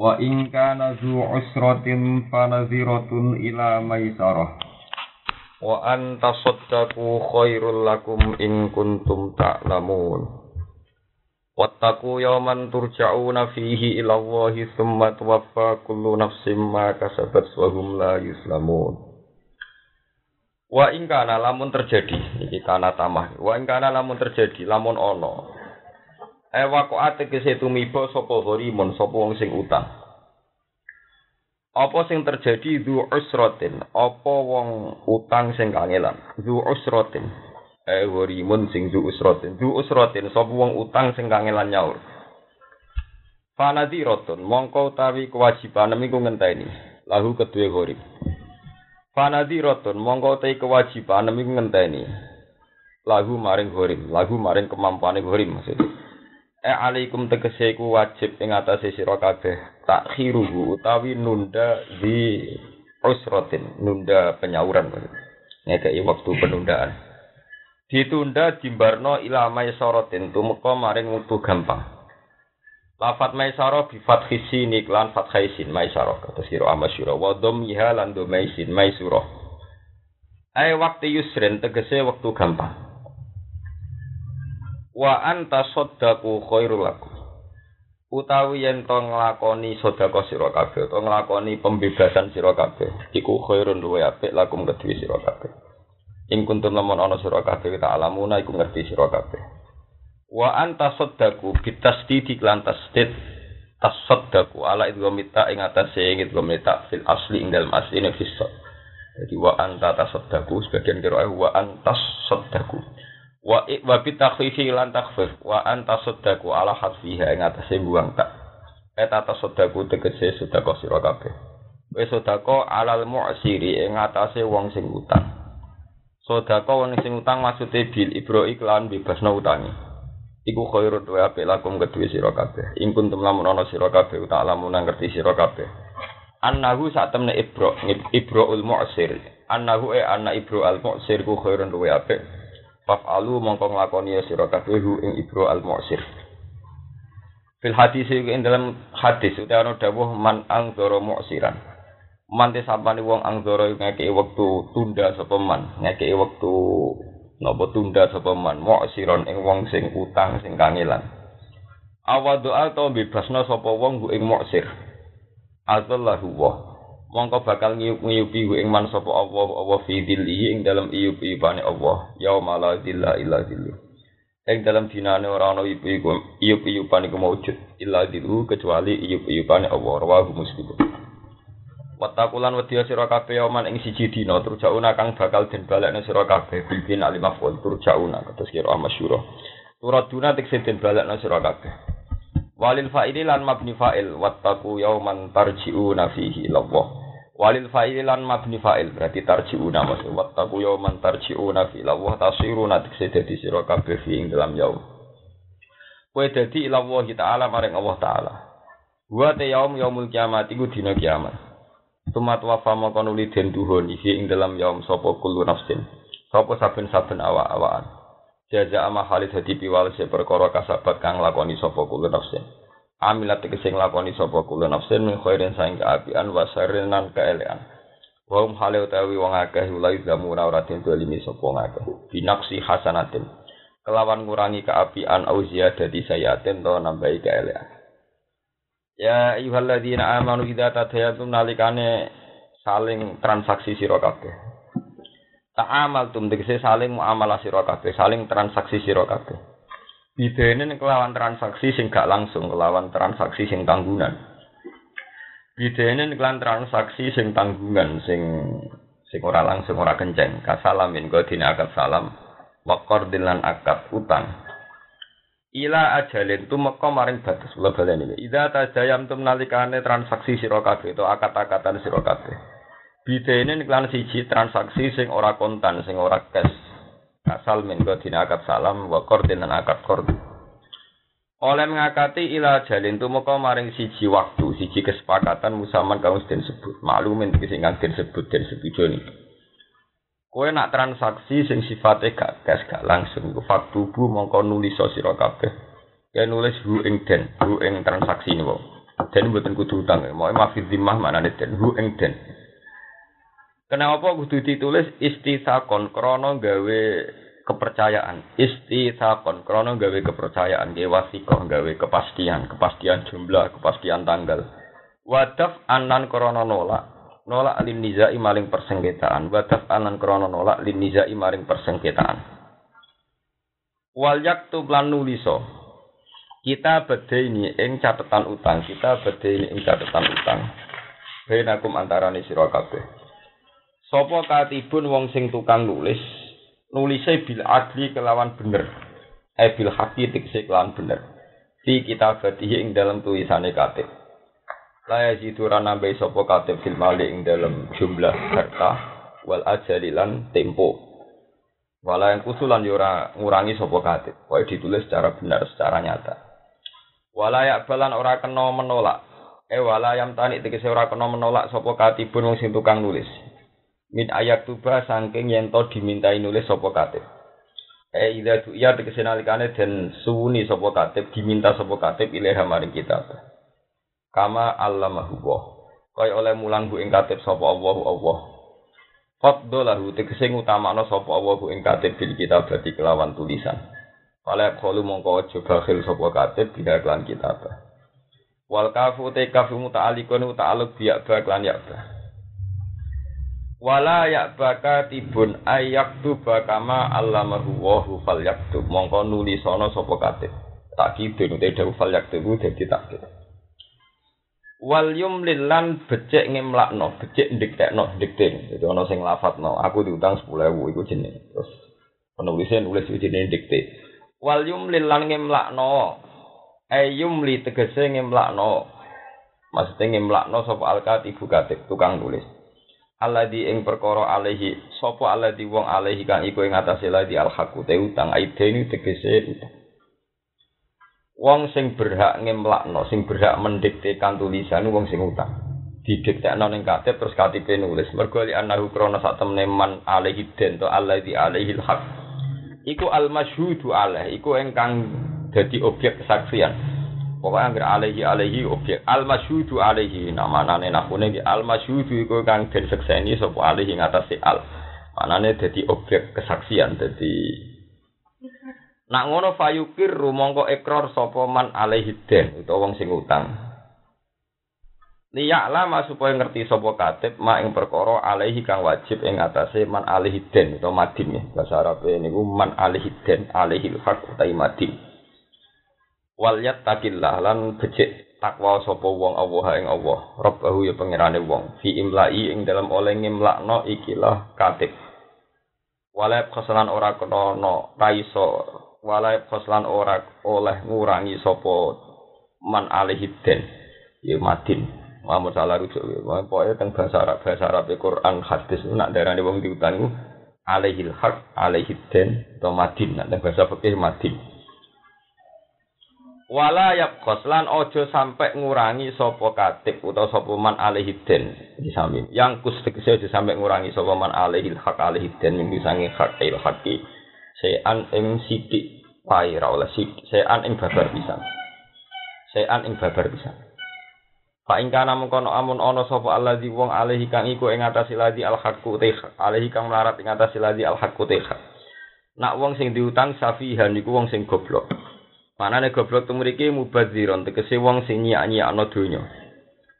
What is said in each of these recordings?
Wa in kana zu usratin fanaziratun ila maisarah. Wa an tasaddaqu khairul lakum in kuntum ta'lamun. Wattaqu yawman turja'una fihi ila Allahi thumma tuwaffa kullu nafsin ma kasabat wa hum la yuslamun. Wa in kana lamun terjadi, iki kana tamah. Wa in kana lamun terjadi, lamun ono. Ewa kok ate kese tumiba sapa ghorimun sapa wong sing utang. Apa sing terjadi du usratin? Apa wong utang sing kangelan? Du usratin. Eh ghorimun sing du usratin. Du usratin sapa wong utang sing kangelan nyaur. Fanadiratun mongko utawi kewajiban iku ngenteni lahu kedue gharib. Fanadiratun mongko utawi kewajiban iku ngenteni lahu maring gharib, lahu maring kemampuane gharib maksudnya. E alaikum tegese iku wajib ing atase sira kabeh takhiruhu utawi nunda di usratin, nunda penyauran. Ngekei waktu penundaan. Ditunda dimbarno ila maisaratin tumeka maring wektu gampang. Lafat maisara bi fathi sin iklan fathai sin maisara kata sira amasyura wa dhammiha lan dhamaisin maisura. Ai waktu yusrin tegese waktu gampang wa anta saddaku khairul utawi yen to nglakoni sedekah sira kabeh to nglakoni pembebasan sira kabeh iku khairun luwe apik lakum kedue sira kabeh. Ing kuntum lamun ana sira kabeh ta alamuna iku ngerti sira kabeh. Wa anta saddaku bitasdidi lan tasdid tasaddaku ala idghamita ing atase ing idghamita fil asli ing dalem asli fisad jadi wa anta tasaddaku sebagian kira wa antas saddaku wa wa bi takhfifi lan takhfif wa anta saddaku ala hadfiha ing atase buang tak. Eta tasaddaku tegese sedekah sira kabeh. Wis sedekah alal mu'siri ing atase wong sing utang. Sedekah wong sing utang maksude bil ibro iklan bebasno utangi. Iku khairun wa apik lakum kedue sira kabeh. Ing kuntum lamun ana sira kabeh uta lamun ngerti sira kabeh. Annahu sak temne ibro ibroul mu'sir. Annahu e anna ibro al mu'sir ku khairun wa apik Faf'alu mongko nglakoni sira kabeh ing Ibro al-Mu'sir. Fil hadis ing dalam hadis utawa dawuh man angzara mu'siran. Man te sampane wong angzara ngekeki wektu tunda sapa man, ngekeki wektu napa tunda sapa man mu'siron ing wong sing utang sing kangelan. Awa doa to bebasna sapa wong ing mu'sir. Azallahu wa mongko bakal ngiyup-ngiyupi ing man sapa Allah Allah fi dhillihi ing dalam iyup-iyupane Allah yauma la dhilla illa dhillu ing dalam dinane ora ana iyup-iyup iyup-iyupane iku maujud illa dhillu kecuali iyup-iyupane Allah rawahu muslim. Watakulan wedya sira kabeh yaman ing siji dina turjauna kang bakal den balekne sira kabeh bilbin alimaful turjauna kados kira masyhur. Turaduna tekse den balekne sira kabeh. Walil fa'ili lan mabni fa'il wattaqu yauman tarji'una fihi ilallah Walil fa'il lan mabni fa'il berarti tarji'una maksud wattaqu yawman tarji'una fi lawah tasiruna dikse dadi sira kabeh fi ing dalam yaum. Kowe dadi ila Allah taala maring Allah taala. Wa te yaum yaumul kiamat iku dina kiamat. Tumat wafa maka nuli den duhun iki ing dalam yaum sapa kullu nafsin. Sapa saben-saben awak-awakan. Jaza ama khalid hadi piwal se perkara kasabat kang lakoni sapa kullu nafsin amilat tegese nglakoni sapa kula nafsin min khairin saing kaapian wa syarin nan kaelean wa hum hale utawi wong akeh ulai zamu ora ora den dolimi sapa ngakeh binaksi hasanatin. Kelawan ngurangi keapian au ziyadati sayatin to nambahi kaelean ya ayyuhalladzina amanu idza tadayatum nalikane saling transaksi sira kabeh. Ta'amal tum tegese saling muamalah sira kabeh saling transaksi sira kabeh Bidene kelawan transaksi sing gak langsung, kelawan transaksi sing tanggungan. Bidene kelawan transaksi sing tanggungan, sing sing ora langsung ora kenceng. Kasalamin kok dina akad salam, wakor dilan akad utang. ila ajalin tumeka maring batas kula baleni ida tajayam tum nalikane transaksi sira to akat-akatan sira kabeh bidene siji transaksi sing ora kontan sing ora cash asal min dina akad salam wa qordin akad qord oleh mengakati ila jalin tumeka maring siji waktu siji kesepakatan musaman kaum den sebut maklumin sing den sebut den sepidoni Kowe nak transaksi sing sifatnya gak gas gak langsung ku faktubu mongko nulis sira kabeh. Ya nulis hu ing den, hu ing transaksi niku. Den mboten kudu utang, mau mafid mana manane den, hu ing den. Kenapa kudu ditulis istisakon krana gawe kepercayaan. Istisakon krana gawe kepercayaan, gawe wasikoh, gawe kepastian, kepastian jumlah, kepastian tanggal. Wadaf anan krana nolak. Nolak lin nizai persengketaan. Wa anan krono nolak lin nizai maring persengketaan. Wal yaktu lan nuliso. Kita ini ing catatan utang. Kita ini ing catatan utang. Benakum antarane sira kabeh sapa katibun wong sing tukang nulis nulise bil adli kelawan bener eh bil haqi tikse kelawan bener fi kitabatihi ing dalam tulisane katib Laya jiduran nambahi sopo katib fil mali ing dalam jumlah harta wal ajalilan tempo. Wala yang kusulan yura ngurangi sopo katib. Wah ditulis secara benar, secara nyata. Wala yak balan ora kena menolak. Eh wala yang tani tegese ora kena menolak sopo katibun wong sing tukang nulis. Min ayat tuba saking yen to dimintai nulis sopo katib. Eh ida tu iya tegese nalikane den suwuni sopo katib diminta sopo katib ilaha maring kitab. Kama allamahu Allah kaya oleh mulang bu ing katib sapa Allah Allah. Faddolahu tegese ngutamakno sapa Allah ing katib bil kitab dadi kelawan tulisan. Kala kalu mongko aja bakhil sapa katib bila kelan kitab. Wal kafu te kafu muta'alikun ta'aluk biyak ba kelan ya ba Wala ya baka tibun ayak tu bakama allamahu wahu fal yaktub mongko nulisono sapa katib tak kidun te dawu fal yaktub dadi tak wal yumlil lan becek ngemlakno, becek ndiktekno, ndikting. Jadi ana sing lafadzno, aku diutang 10.000 iku jenenge. Terus penulisnya nulis jenenge dikte. Wal yumlil lan ngemlakno. Ayumli tegese ngemlakno. Maksudnya ngemlakno sapa al-katibu katib tukang nulis. Alladhi ing perkara alaihi sapa alladhi wong alaihi kang iku ing atase ladi al-haqu te utang aideni tegese utang. Wong sing berhak ngemlakno, sing berhak mendiktekan tulisan wong sing utang. Didiktekno ning katib terus katibe nulis. Mergo li annahu krana sak temne man alaihi den to alaihi alaihi haq. Iku al masyhudu alaih, iku engkang dadi objek kesaksian. Pokoknya anggar alaihi alaihi objek al masyhudu alaihi namanane nakune di al masyhudu iku kang den sekseni sapa alaihi ngatasi al. Manane dadi objek kesaksian dadi Nak ngono fayukir rumangka ekor sapa man alaihi den utawa wong sing utang. Liya'lama supaya ngerti sapa katib ma ing perkara alaihi kang wajib ing atase man alaihi den utawa madin ya. Bahasa Arab niku man alaihi den alaihi hak utawi madin. Wal yattaqillah lan becik takwa sapa wong Allah ing Allah. Rabbahu ya pangerane wong. Fi imla'i ing dalam oleh ngimlakno ikilah katib. Walab kesalan ora kena no raiso walai khoslan ora oleh ngurangi sapa man alaihi den ya madin. Muhammad salah rujuk. Ya pokoknya teng bahasa Arab bahasa Arab Quran hadis. Nak darane wong diutang alaihi hak alaihi den atau madin. Nak bahasa fikih madin wala yabqos lan ojo sampai ngurangi sopo katib atau sopo man alaihi den disamin yang kus tegese aja sampai ngurangi sopo man alaihi hak alaihi den minggu sangi hak il haki sean ing sidik pai ra oleh sean ing babar pisan. Sean ing babar pisan. Fa ing kana mengkono amun ana sapa allazi wong alaihi kang iku ing atase ladi al haqqu teh alaihi kang melarat ing atase ladi al haqqu teh Nak wong sing diutang safihan iku wong sing goblok. Manane goblok tumriki mubadziron tegese wong sing nyiak-nyiakno donya.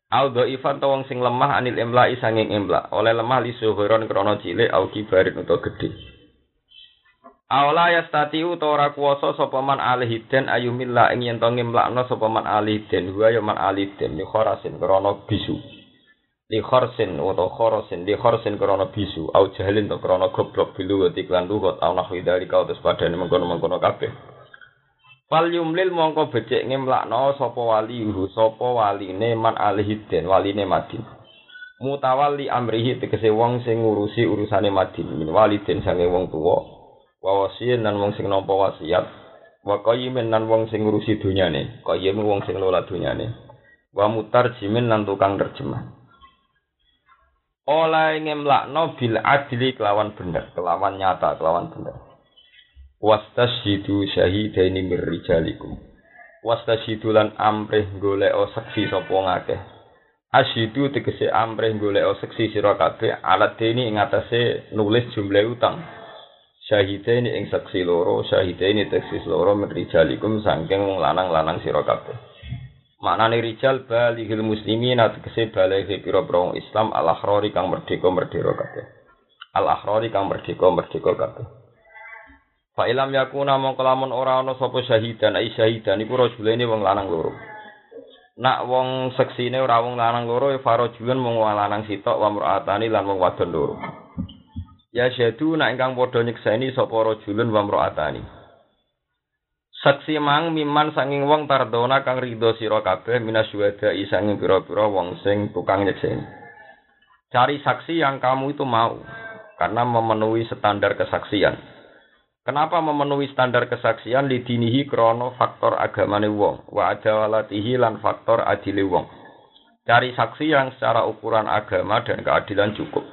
Al dhaifan to wong sing lemah anil imla'i sanging imla. Oleh lemah li suhuron krana cilik au kibarin utawa gedhe. Aula yastati utawa kuwasa sapa man alihiden ayumilla ing yen to ngimlakno sapa man alihiden wa ya man alihiden li kharasin krana bisu li kharsin utawa kharasin li kharsin krana bisu au jahlin to krana goblok bilu iklan lugat au nahwi dari kau tes padane mengkono-mengkono kabeh Fal yumlil mongko becik ngemlakno sapa wali sapa waline man alihiden waline Madin. Mutawalli amrihi tegese wong sing ngurusi urusane Madin min waliden sange wong tuwa. Wa wasiyin lan wong sing nampa wasiat. Wa qayyimin lan wong sing ngurusi dunyane. Qayyim wong sing lola dunyane. Wa mutarjimin lan tukang terjemah. Oleh ngemlakno bil adli kelawan bener, kelawan nyata, kelawan bener. Wastashidu syahidaini mir rijalikum wastashidu lan amrih golek saksi sapa ngakeh asyidu tegese amrih golek saksi sira kabeh alat deni ing atase nulis jumlah utang. Syahidaini ing saksi loro syahidaini tegese loro mir rijalikum saking lanang-lanang sira kabeh. Maknane rijal balihil muslimin tegese baligh pira-pira Islam al-akhrari kang merdeka-merdeka kabeh. Al-akhrari kang merdeka-merdeka kabeh Fa ilam yakuna mongko lamun ora ana sapa syahidan ai syahidan iku rajulene wong lanang loro. Nak wong seksine ora wong lanang loro ya farajulun mung lanang sitok wa mur'atani lan wong wadon loro. Ya syadu nak ingkang padha nyekseni sapa rajulun wa mur'atani. Saksi mang miman sanging wong tardona kang ridho sira kabeh minasyuhada sanging pira-pira wong sing tukang nyekseni. Cari saksi yang kamu itu mau karena memenuhi standar kesaksian. Kenapa memenuhi standar kesaksian lidinihi krono faktor agamane wong, wa adawalatihi lan faktor adile wong. Cari saksi yang secara ukuran agama dan keadilan cukup.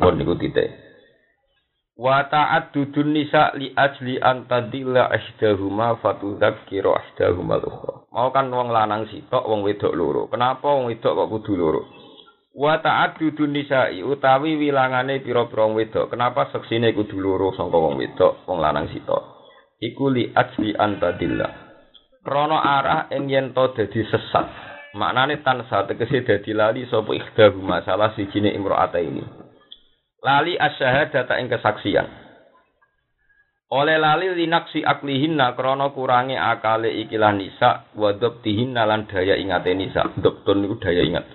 Bon niku titik. Wa ta'addudun nisa li ajli an tadilla ihdahuma fatudzakkira ihdahuma al-ukhra. Mau kan wong lanang sitok, wong wedok loro. Kenapa wong wedok kok kudu loro? Wa ta'addudun nisa'i utawi wilangane pira-pira wedok. Kenapa seksine kudu loro sangka wong wedok, wong lanang sitok? Iku li ajli antadillah. Krana arah ing yen to dadi sesat. Maknane tan tegese dadi lali sapa ikhdahu masalah sijine imro'ata ini. Lali asyhadata ing kesaksian. Oleh lali linaksi aklihinna krana kurangi akale ikilah nisa wa dhabtihinna lan daya ingate nisa. Dhabtun niku daya ingat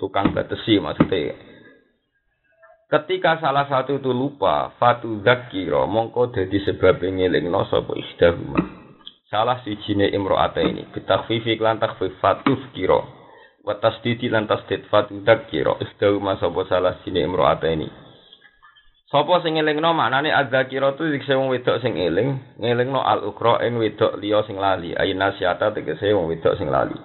tukang batesi maksudnya. Ketika salah satu itu lupa, fatu zakiro mongko dadi sebab ngelingno sapa ihdahuma. Salah si jine imro'ata ini, bitakfifi klan takfif fatuf kiro. Watas didi lan tasdid fatu zakiro, ihdahuma sapa salah jine imro'ata ini. Sapa sing ngelingno maknane adzakira tu dikse wong wedok sing eling, ngelingno al ukra ing wedok liya sing lali, ayin nasiata tegese wong wedok sing lali.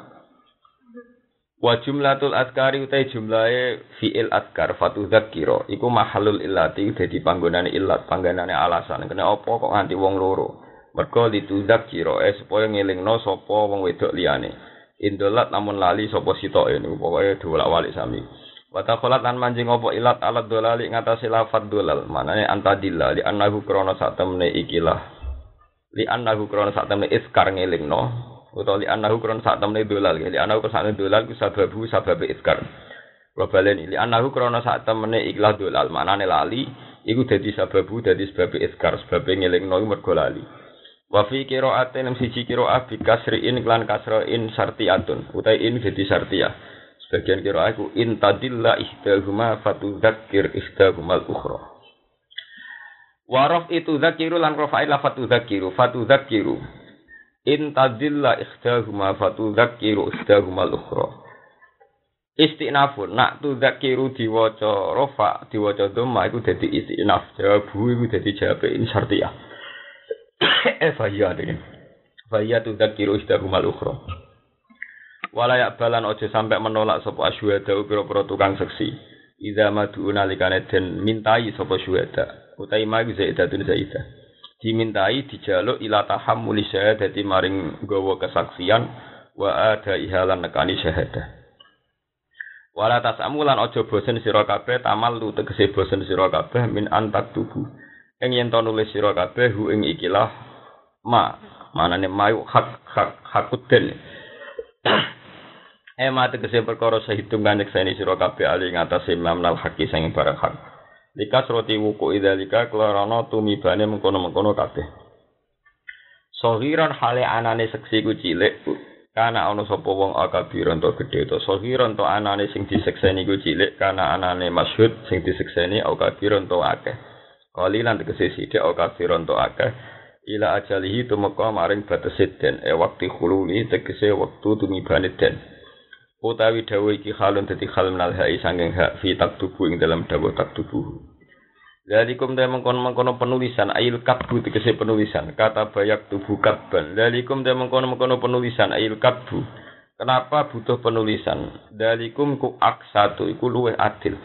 Wa jumlatul adkari utai jumlahe fi'il adkar fatu dzakira iku mahalul illati dadi panggonane illat panggonane alasan. Kena apa kok nganti wong loro? Mergo ditu dzakira eh supaya ngelingno sapa wong wedok liyane. Indolat namun lali sapa sitoke niku pokoke dolak-walik sami. Wa taqalat lan manjing apa ilat alat dolali ngatasi lafat dolal. Manane antadillah li annahu krana sak temne ikilah. Li annahu krana sak temne iskar ngelingno utawa li anahu kron sak temne dolal. Li anahu kron sak dolal ku sababu sababe iskar kula baleni li anahu kron sak temne ikhlas dolal. Manane lali iku dadi sababu dadi sebab iskar sebab ngelingno mergo lali. Wa fi qira'atin lam siji qira'ah bi kasriin lan kasrain sartiyatun utai in dadi sartiyah sebagian qira'ah iku in tadilla ihdahuma fatudzakkir ihdahumal ukhra. Warof itu zakiru lan rofa'il lafatu zakiru fatu zakiru In tadilla ikhdahuma fatudzakiru ikhdahuma al-ukhra. Istinafun nak tu zakiru diwaca rofa diwaca dhamma iku dadi istinaf jawabu iku dadi jawab ini syartiyah. eh faya dene. Faya tu zakiru ikhdahuma al-ukhra. Balan ojo sampai menolak sapa asyuhada pira-pira tukang seksi. Idza madu nalikane den mintai sapa syuhada. Utai ma zaidatun zaidah dimintai dijaluk ila tahammuli syahadati maring gawa kesaksian wa ada ihalan nekani syahadah wala tasamu lan aja bosen sira kabeh tamal lu tegese bosen sira kabeh min antak tubuh. Ing yen to nulis sira kabeh hu ing ikilah ma manane mayu hak hak hakuten Eh ma tegese perkara sehitung kanjek seni sira kabeh ali ngatasé mamnal haki sing barang hak Likas roti wuku idalika kelorano tumibane mengkono-mengkono kabeh. Sohiron hale anane seksi ku cilik kana ana sapa wong akabiron to gedhe to. Sohiron to anane sing disekseni ku cilik kana anane masyhud sing disekseni akabiron to akeh. Kali lan tegese sithik akabiron to akeh. Ila ajalihi tumeka maring batese den. E waktu khululi tegese wektu tumibane den utawi dawuh iki halun dadi hal menal hai sanging hak fi taktubu ing dalam dawuh taktubu Lalikum te mengkono-mengkono penulisan ayil katbu tegese penulisan kata bayak tubuh katban. Lalikum te mengkono-mengkono penulisan ayil katbu. Kenapa butuh penulisan? Dalikum ku aksatu iku luwe adil.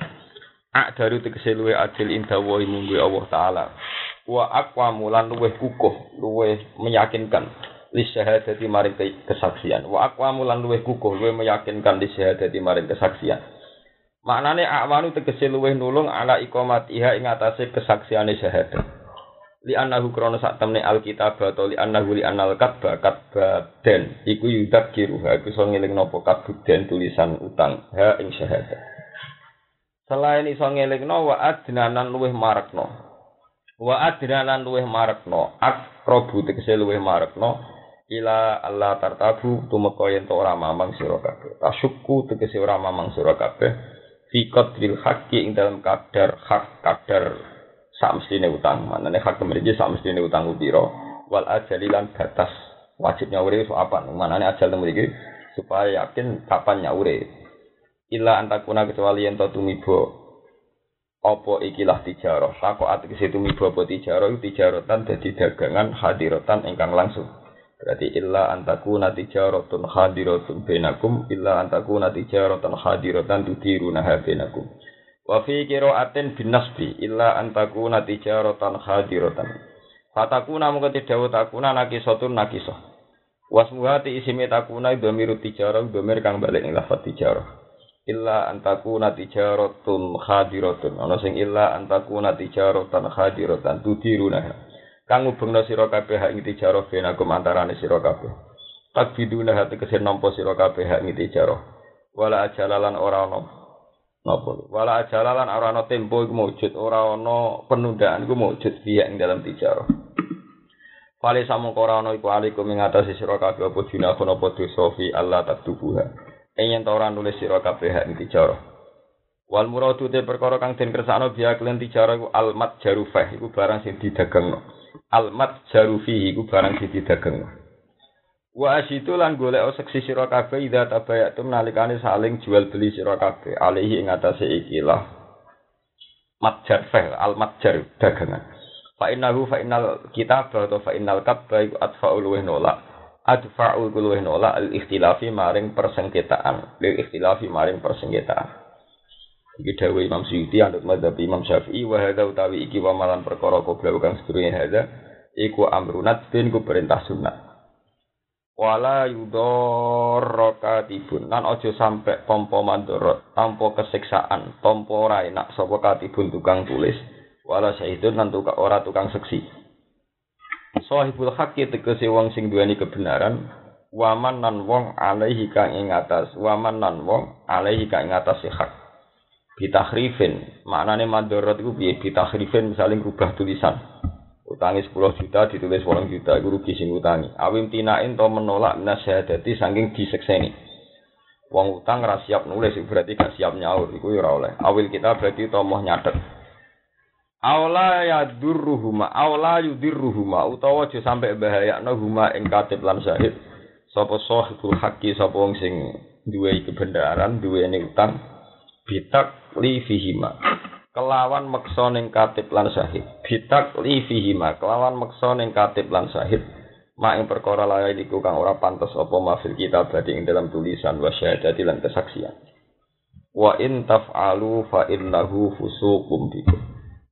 Ak daru tegese luwe adil inda wa munggu Allah taala. Wa akwa mulan luwe kukuh, luwe meyakinkan li syahadati maring kesaksian. Wa akwa mulan luwe kukuh, luwe meyakinkan li syahadati maring kesaksian. Maknane akwanu tegese luweh nulung ala iqamatiha ing atase kesaksiane syahadat. Li annahu krana sak temne alkitab atau li annahu li annal katba katba den iku yudak kiruha iku iso ngeling napa den tulisan utang ha ing syahadat. Selain iso ngelingno wa adnanan luweh marekno. Wa adnanan luweh marekno akrobu tegese luweh marekno ila Allah tartabu tumeka yen ora mamang sira kabeh. Tasyukku tegese ora mamang sira kabeh. Fi qadril haqqi ing dalam kadar hak kadar sak mestine utang. Manane hak mriki sak mestine utang pira. Wal ajalilan batas wajib nyaure so apa manane ajal mriki supaya yakin kapan nyaure illa antakuna kecuali ento tumibo apa ikilah tijarah? Sako ati kese tumibo apa tijarah? Tijaratan dadi dagangan hadiratan ingkang langsung Berarti illa antaku natijaratun hadiratun benakum illa antaku natijaratan hadiratan tudiruna benakum. Wa fi qira'atin bin nasbi illa antaku natijaratan hadiratan. Fatakuna mung dawu takuna nakisatun nakisah. Wasmuhati isime takuna dhamiru tijarah dhamir kang balik ing lafaz tijarah. Illa antaku natijaratun hadiratun. Ana sing illa antaku natijaratan hadiratan tudiruna kang ngubengna sira kabeh hak ing tijarah benakum antarane sira kabeh. Hati kesen nampa sira kabeh hak ing tijarah wala ajalalan ora ana. Napa? Wala ajalalan ora ana tempo iku mujud ora ana penundaan iku mujud dia ing dalam tijarah. Fale samong ora ana iku alikum ing atase sira kabeh apa dinaku napa dosa fi Allah taktubuha. Yen ora nulis sira kabeh hak ing tijarah. Wal muradu te perkara kang den kersakno biya klen tijarah iku al mat jarufah iku barang sing didagangno almat jarufi iku barang siji dagang. Wa asitu lan golek seksi sira kabeh ida tabayatum nalikane saling jual beli sira kabeh alihi ing atase ikilah matjar fa'il al matjar dagangan. Fa innahu fa innal kitab atau fa innal kabba iku adfa'ul wa nolak. Adfa'ul kul wa nolak al ikhtilafi maring persengketaan. Lil ikhtilafi maring persengketaan. Iki dawuh Imam Suyuti anut madzhab Imam Syafi'i wa hadza utawi iki wa malan perkara kobra kang sedurunge hadza iku amrunat bin ku perintah sunat. Wala yudorrokatibun lan aja sampe tampa mandorot, tanpa kesiksaan, tanpa ora enak sapa katibun tukang tulis. Wala syahidun lan tukang ora tukang seksi. Sahibul haqqi tegese wong sing duweni kebenaran, waman nan wong alaihi kang ing atas, waman nan wong alaihi kang ing atas hak bitahrifin. Maknane mandorot iku piye? Bitahrifin misalnya rubah tulisan. Utangi 10 juta ditulis 8 juta iku rugi sing utangi. Awim tinain to menolak nasyadati saking disekseni. Wong utang ra siap nulis berarti gak siap nyaur iku ora oleh. Awil kita berarti to moh nyatet. Aula ya durruhuma, aula yudirruhuma, utawa aja sampai bahaya no huma ing katib lan syahid. Sapa sahibul haqi sapa wong sing duwe kebenaran, duwe utang, bitak li fihima. Kelawan meksa ning katib lan syahid bitak li fihima. Kelawan meksa ning katib lan syahid mak ing perkara lain iku kang ora pantes apa mafil kita badhe ing dalam tulisan wa syahadati lan kesaksian. Wa in taf'alu fa innahu fusuqum bikum.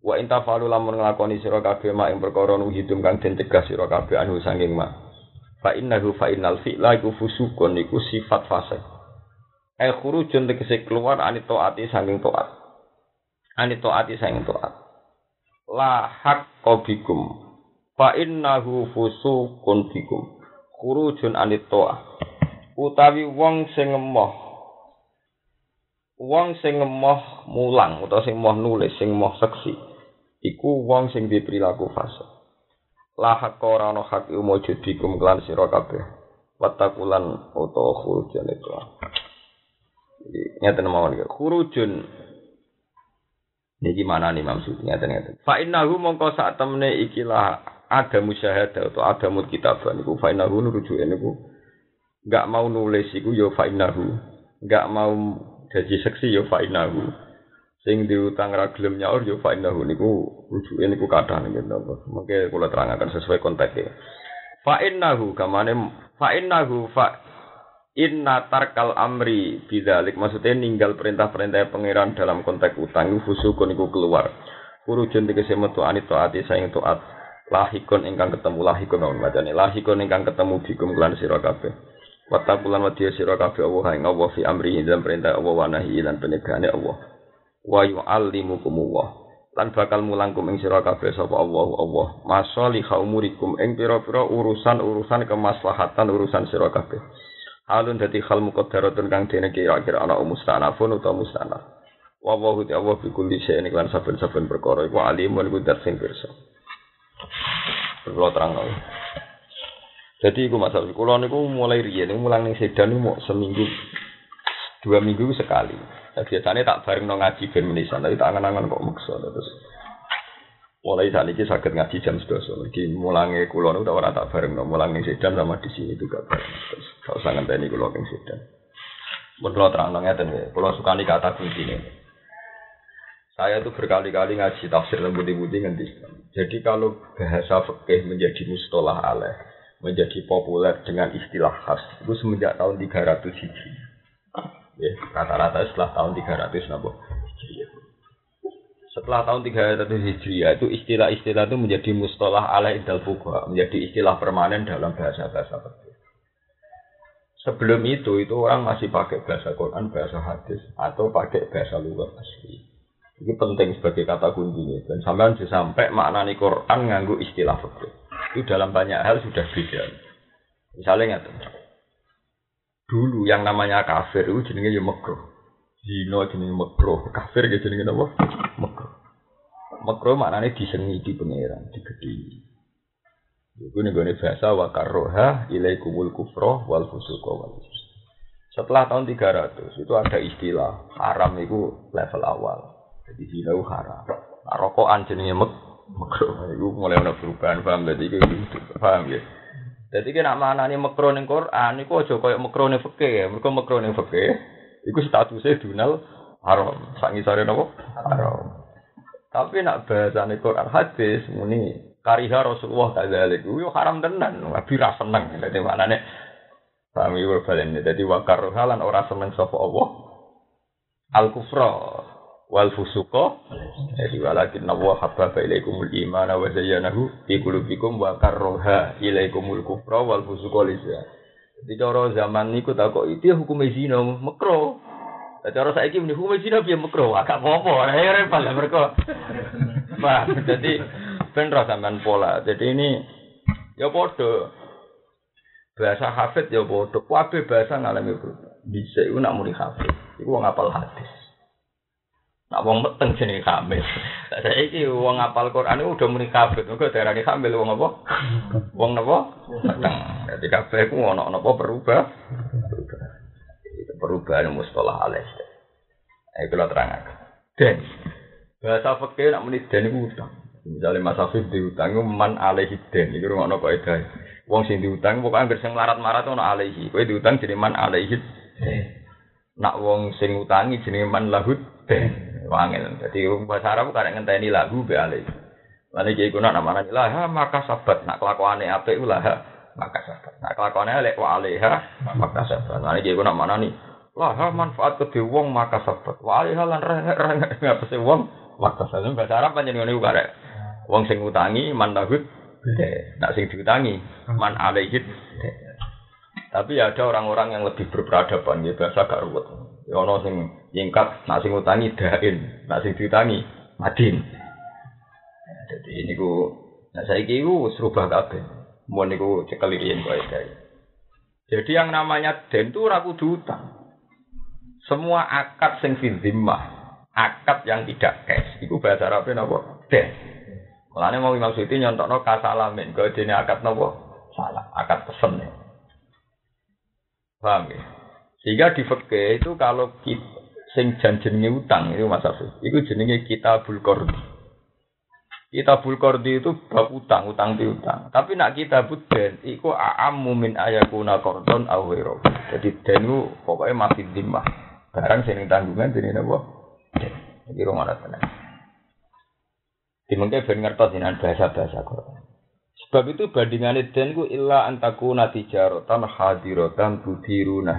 Wa in taf'alu lamun nglakoni sira kabeh mak ing perkara nu hidung kang den cegah sira kabeh anu sanging mak fa innahu fa innal fi'la iku fusukun iku sifat fasik Eh khurujun tegese keluar ani taati saking taat. Ani taati saking taat. La haqqo bikum. Fa innahu fusuqun bikum. Khurujun ani taat. Utawi wong sing ngemoh. Wong sing ngemoh mulang utawa sing moh nulis, sing moh seksi. Iku wong sing diperilaku fase. La haqqo ora ana hak umujud bikum kelan sira kabeh. Watakulan utawa khurujun itu. Ngeten mawon iki. Khurujun. Niki mana nih maksudnya ngeten ngeten. Fa innahu mongko sak temne ikilah ada musyahadah atau ada mut kitabah niku. Fa innahu rujuke niku. Enggak mau nulis iku ya fa innahu. Enggak mau jadi seksi ya fa innahu. Sing diutang ra gelem nyaur ya fa innahu niku. Rujuke niku kathah niku napa mengke kula terangaken sesuai konteksnya fa innahu kamane fa innahu fa Inna tarkal amri bidzalik maksudnya ninggal perintah-perintah pangeran dalam konteks utang itu fusukun iku keluar. Kurujun tegese metu anit taati saing taat. Lahikun ingkang ketemu lahikun namun macane lahikun ingkang ketemu bikum kelan sira. Wattaqulan wadiya sira kabeh Allah ing Allah fi amri dalam perintah Allah wa nahi lan Allah. Wa yu'allimukum Allah. Lan bakal mulangkum ing sira sapa Allah Allah. Masalihah umurikum ing pira-pira urusan-urusan kemaslahatan urusan sira. Halun dadi hal muqaddaratun kang dene kira-kira ana mustanafun utawa mustanaf. Wa wa hu Allah bi kulli shay'in lan saben-saben perkara iku alimun iku dat sing pirsa. Kulo terang kok. Jadi iku masalah kulo niku mulai riyen mulang ning sedan niku seminggu dua minggu sekali. Nah, biasanya tak bareng no ngaji ben menisan, tapi tak angan-angan kok maksa terus. Mulai saat ini sakit ngaji jam 11. Jadi mulangnya kulo udah orang tak bareng, no. mulang ning sedan sama di sini juga bareng. Terus kalau sangat ini kulo ning sedan. Menurut terang nongnya ya, kulo suka nih kata kunci ini. Saya tuh berkali-kali ngaji tafsir dan budi-budi nganti. Jadi kalau bahasa fikih menjadi mustolah aleh, menjadi populer dengan istilah khas, itu semenjak tahun 300 Hijri. Ya, rata-rata setelah tahun 300 nabo. Setelah tahun 300 Hijriah itu istilah-istilah itu menjadi mustalah ala idal fuqaha, menjadi istilah permanen dalam bahasa-bahasa fikih. Sebelum itu itu orang masih pakai bahasa Quran, bahasa hadis atau pakai bahasa luar asli. Itu penting sebagai kata kuncinya dan sampai sampai maknani Quran nganggu istilah fikih. Itu dalam banyak hal sudah beda. Misalnya nggak Dulu yang namanya kafir itu jenenge ya. Zino jenenge makruh, kafir ge jenenge apa? Makruh. Makruh maknane disengi di pangeran, digedhi. Iku nih gue bahasa karroha ilaikumul kufro wal fusuqa wal Setelah tahun 300 itu ada istilah haram itu level awal. Jadi zina itu haram. Nah, rokokan jenenge mek makruh. Iku mulai ada perubahan paham jadi iku paham ya. Jadi kena mana nih makruh ning Quran iku aja koyo makruh ning fikih ya. Mergo makruh ning fikih Iku statusnya dunal haram. Sangi nopo haram. Tapi nak bahasa nih Quran hadis muni kariha Rasulullah kadzalik. Yo haram tenan. Nabi ra seneng. Dadi maknane Paham iku balen. Dadi wakar halan ora seneng sapa Allah. Al kufra wal fusuqa jadi walakin nawa habbaba ilaikumul imana wa zayyanahu fi qulubikum wa karroha ilaikumul kufra wal fusuqa lisa di cara zaman niku tak kok itu hukum zina makro. Cara saiki muni hukum zina piye makro, agak apa-apa. Ya repot lah mereka. Bah, jadi ben sampean pola. Jadi ini ya padha. Bahasa hafid ya padha. Kabeh bahasa ngalami berubah. Bisa iku nak muni hafid. Iku wong apal hadis. Nak wong meteng jenenge kamil. Lah saiki wong apal Quran udah muni kabeh. Mergo darani kamil wong apa? Wong napa? Meteng. Dadi kabeh ku ono napa berubah? Perubahan mustalah alaih. Ayo kula terangaken. Den. Bahasa fikih nak muni den iku utang. Misalnya Mas Afif diutang man alaihi den. Iku ngono kok edae. Wong sing diutang pokoke anggere sing marat-marat ono alaihi. Kowe diutang jenenge man alaihi den. Nak wong sing utangi jenenge man lahud den. Wangil. Jadi bahasa Arab kadang ngenteni lagu be alih. Lan iki iku nak namane lah maka sabat nak kelakuane apik iku lah maka sabat. Nak kelakuane elek wa alaiha maka sabat. Lan iki iku nak manani lah manfaat ke wong maka sabat. Wa alaiha lan rengek ngapese wong maka sabat. Bahasa Arab panjenengan niku karek. Wong sing utangi man lahud nak sing diutangi man alaihi tapi ada orang-orang yang lebih berperadaban ya bahasa gak ruwet. Ya sing yingkat, nak sing utangi dain, nak sing diutangi madin. Jadi ini ku, nah saya ku serubah kabeh. Mau niku cekel riyen kok Jadi yang namanya den itu ragu utang. Semua akad sing fi akad yang tidak cash, itu bahasa Arabnya napa? Den. Mulane mau maksudnya nyontokno kasalamin, kok dene akad napa? Salah, akad pesen. Paham ya? Sehingga di fikih itu kalau kita sing jan jenenge utang itu Mas Afif. Iku jenenge kitabul qardi. Kita bulkordi itu bab utang, utang piutang. Tapi nak kita buden, iku a'ammu min ayakuna kordon awiro. Jadi den itu pokoknya masih dimah. Barang sini tanggungan, sini napa? Jadi rumah tenang. Dimengke ben ngertos dengan bahasa-bahasa Quran. Sebab itu bandingannya den ku illa antaku natijarotan hadirotan tudiru nah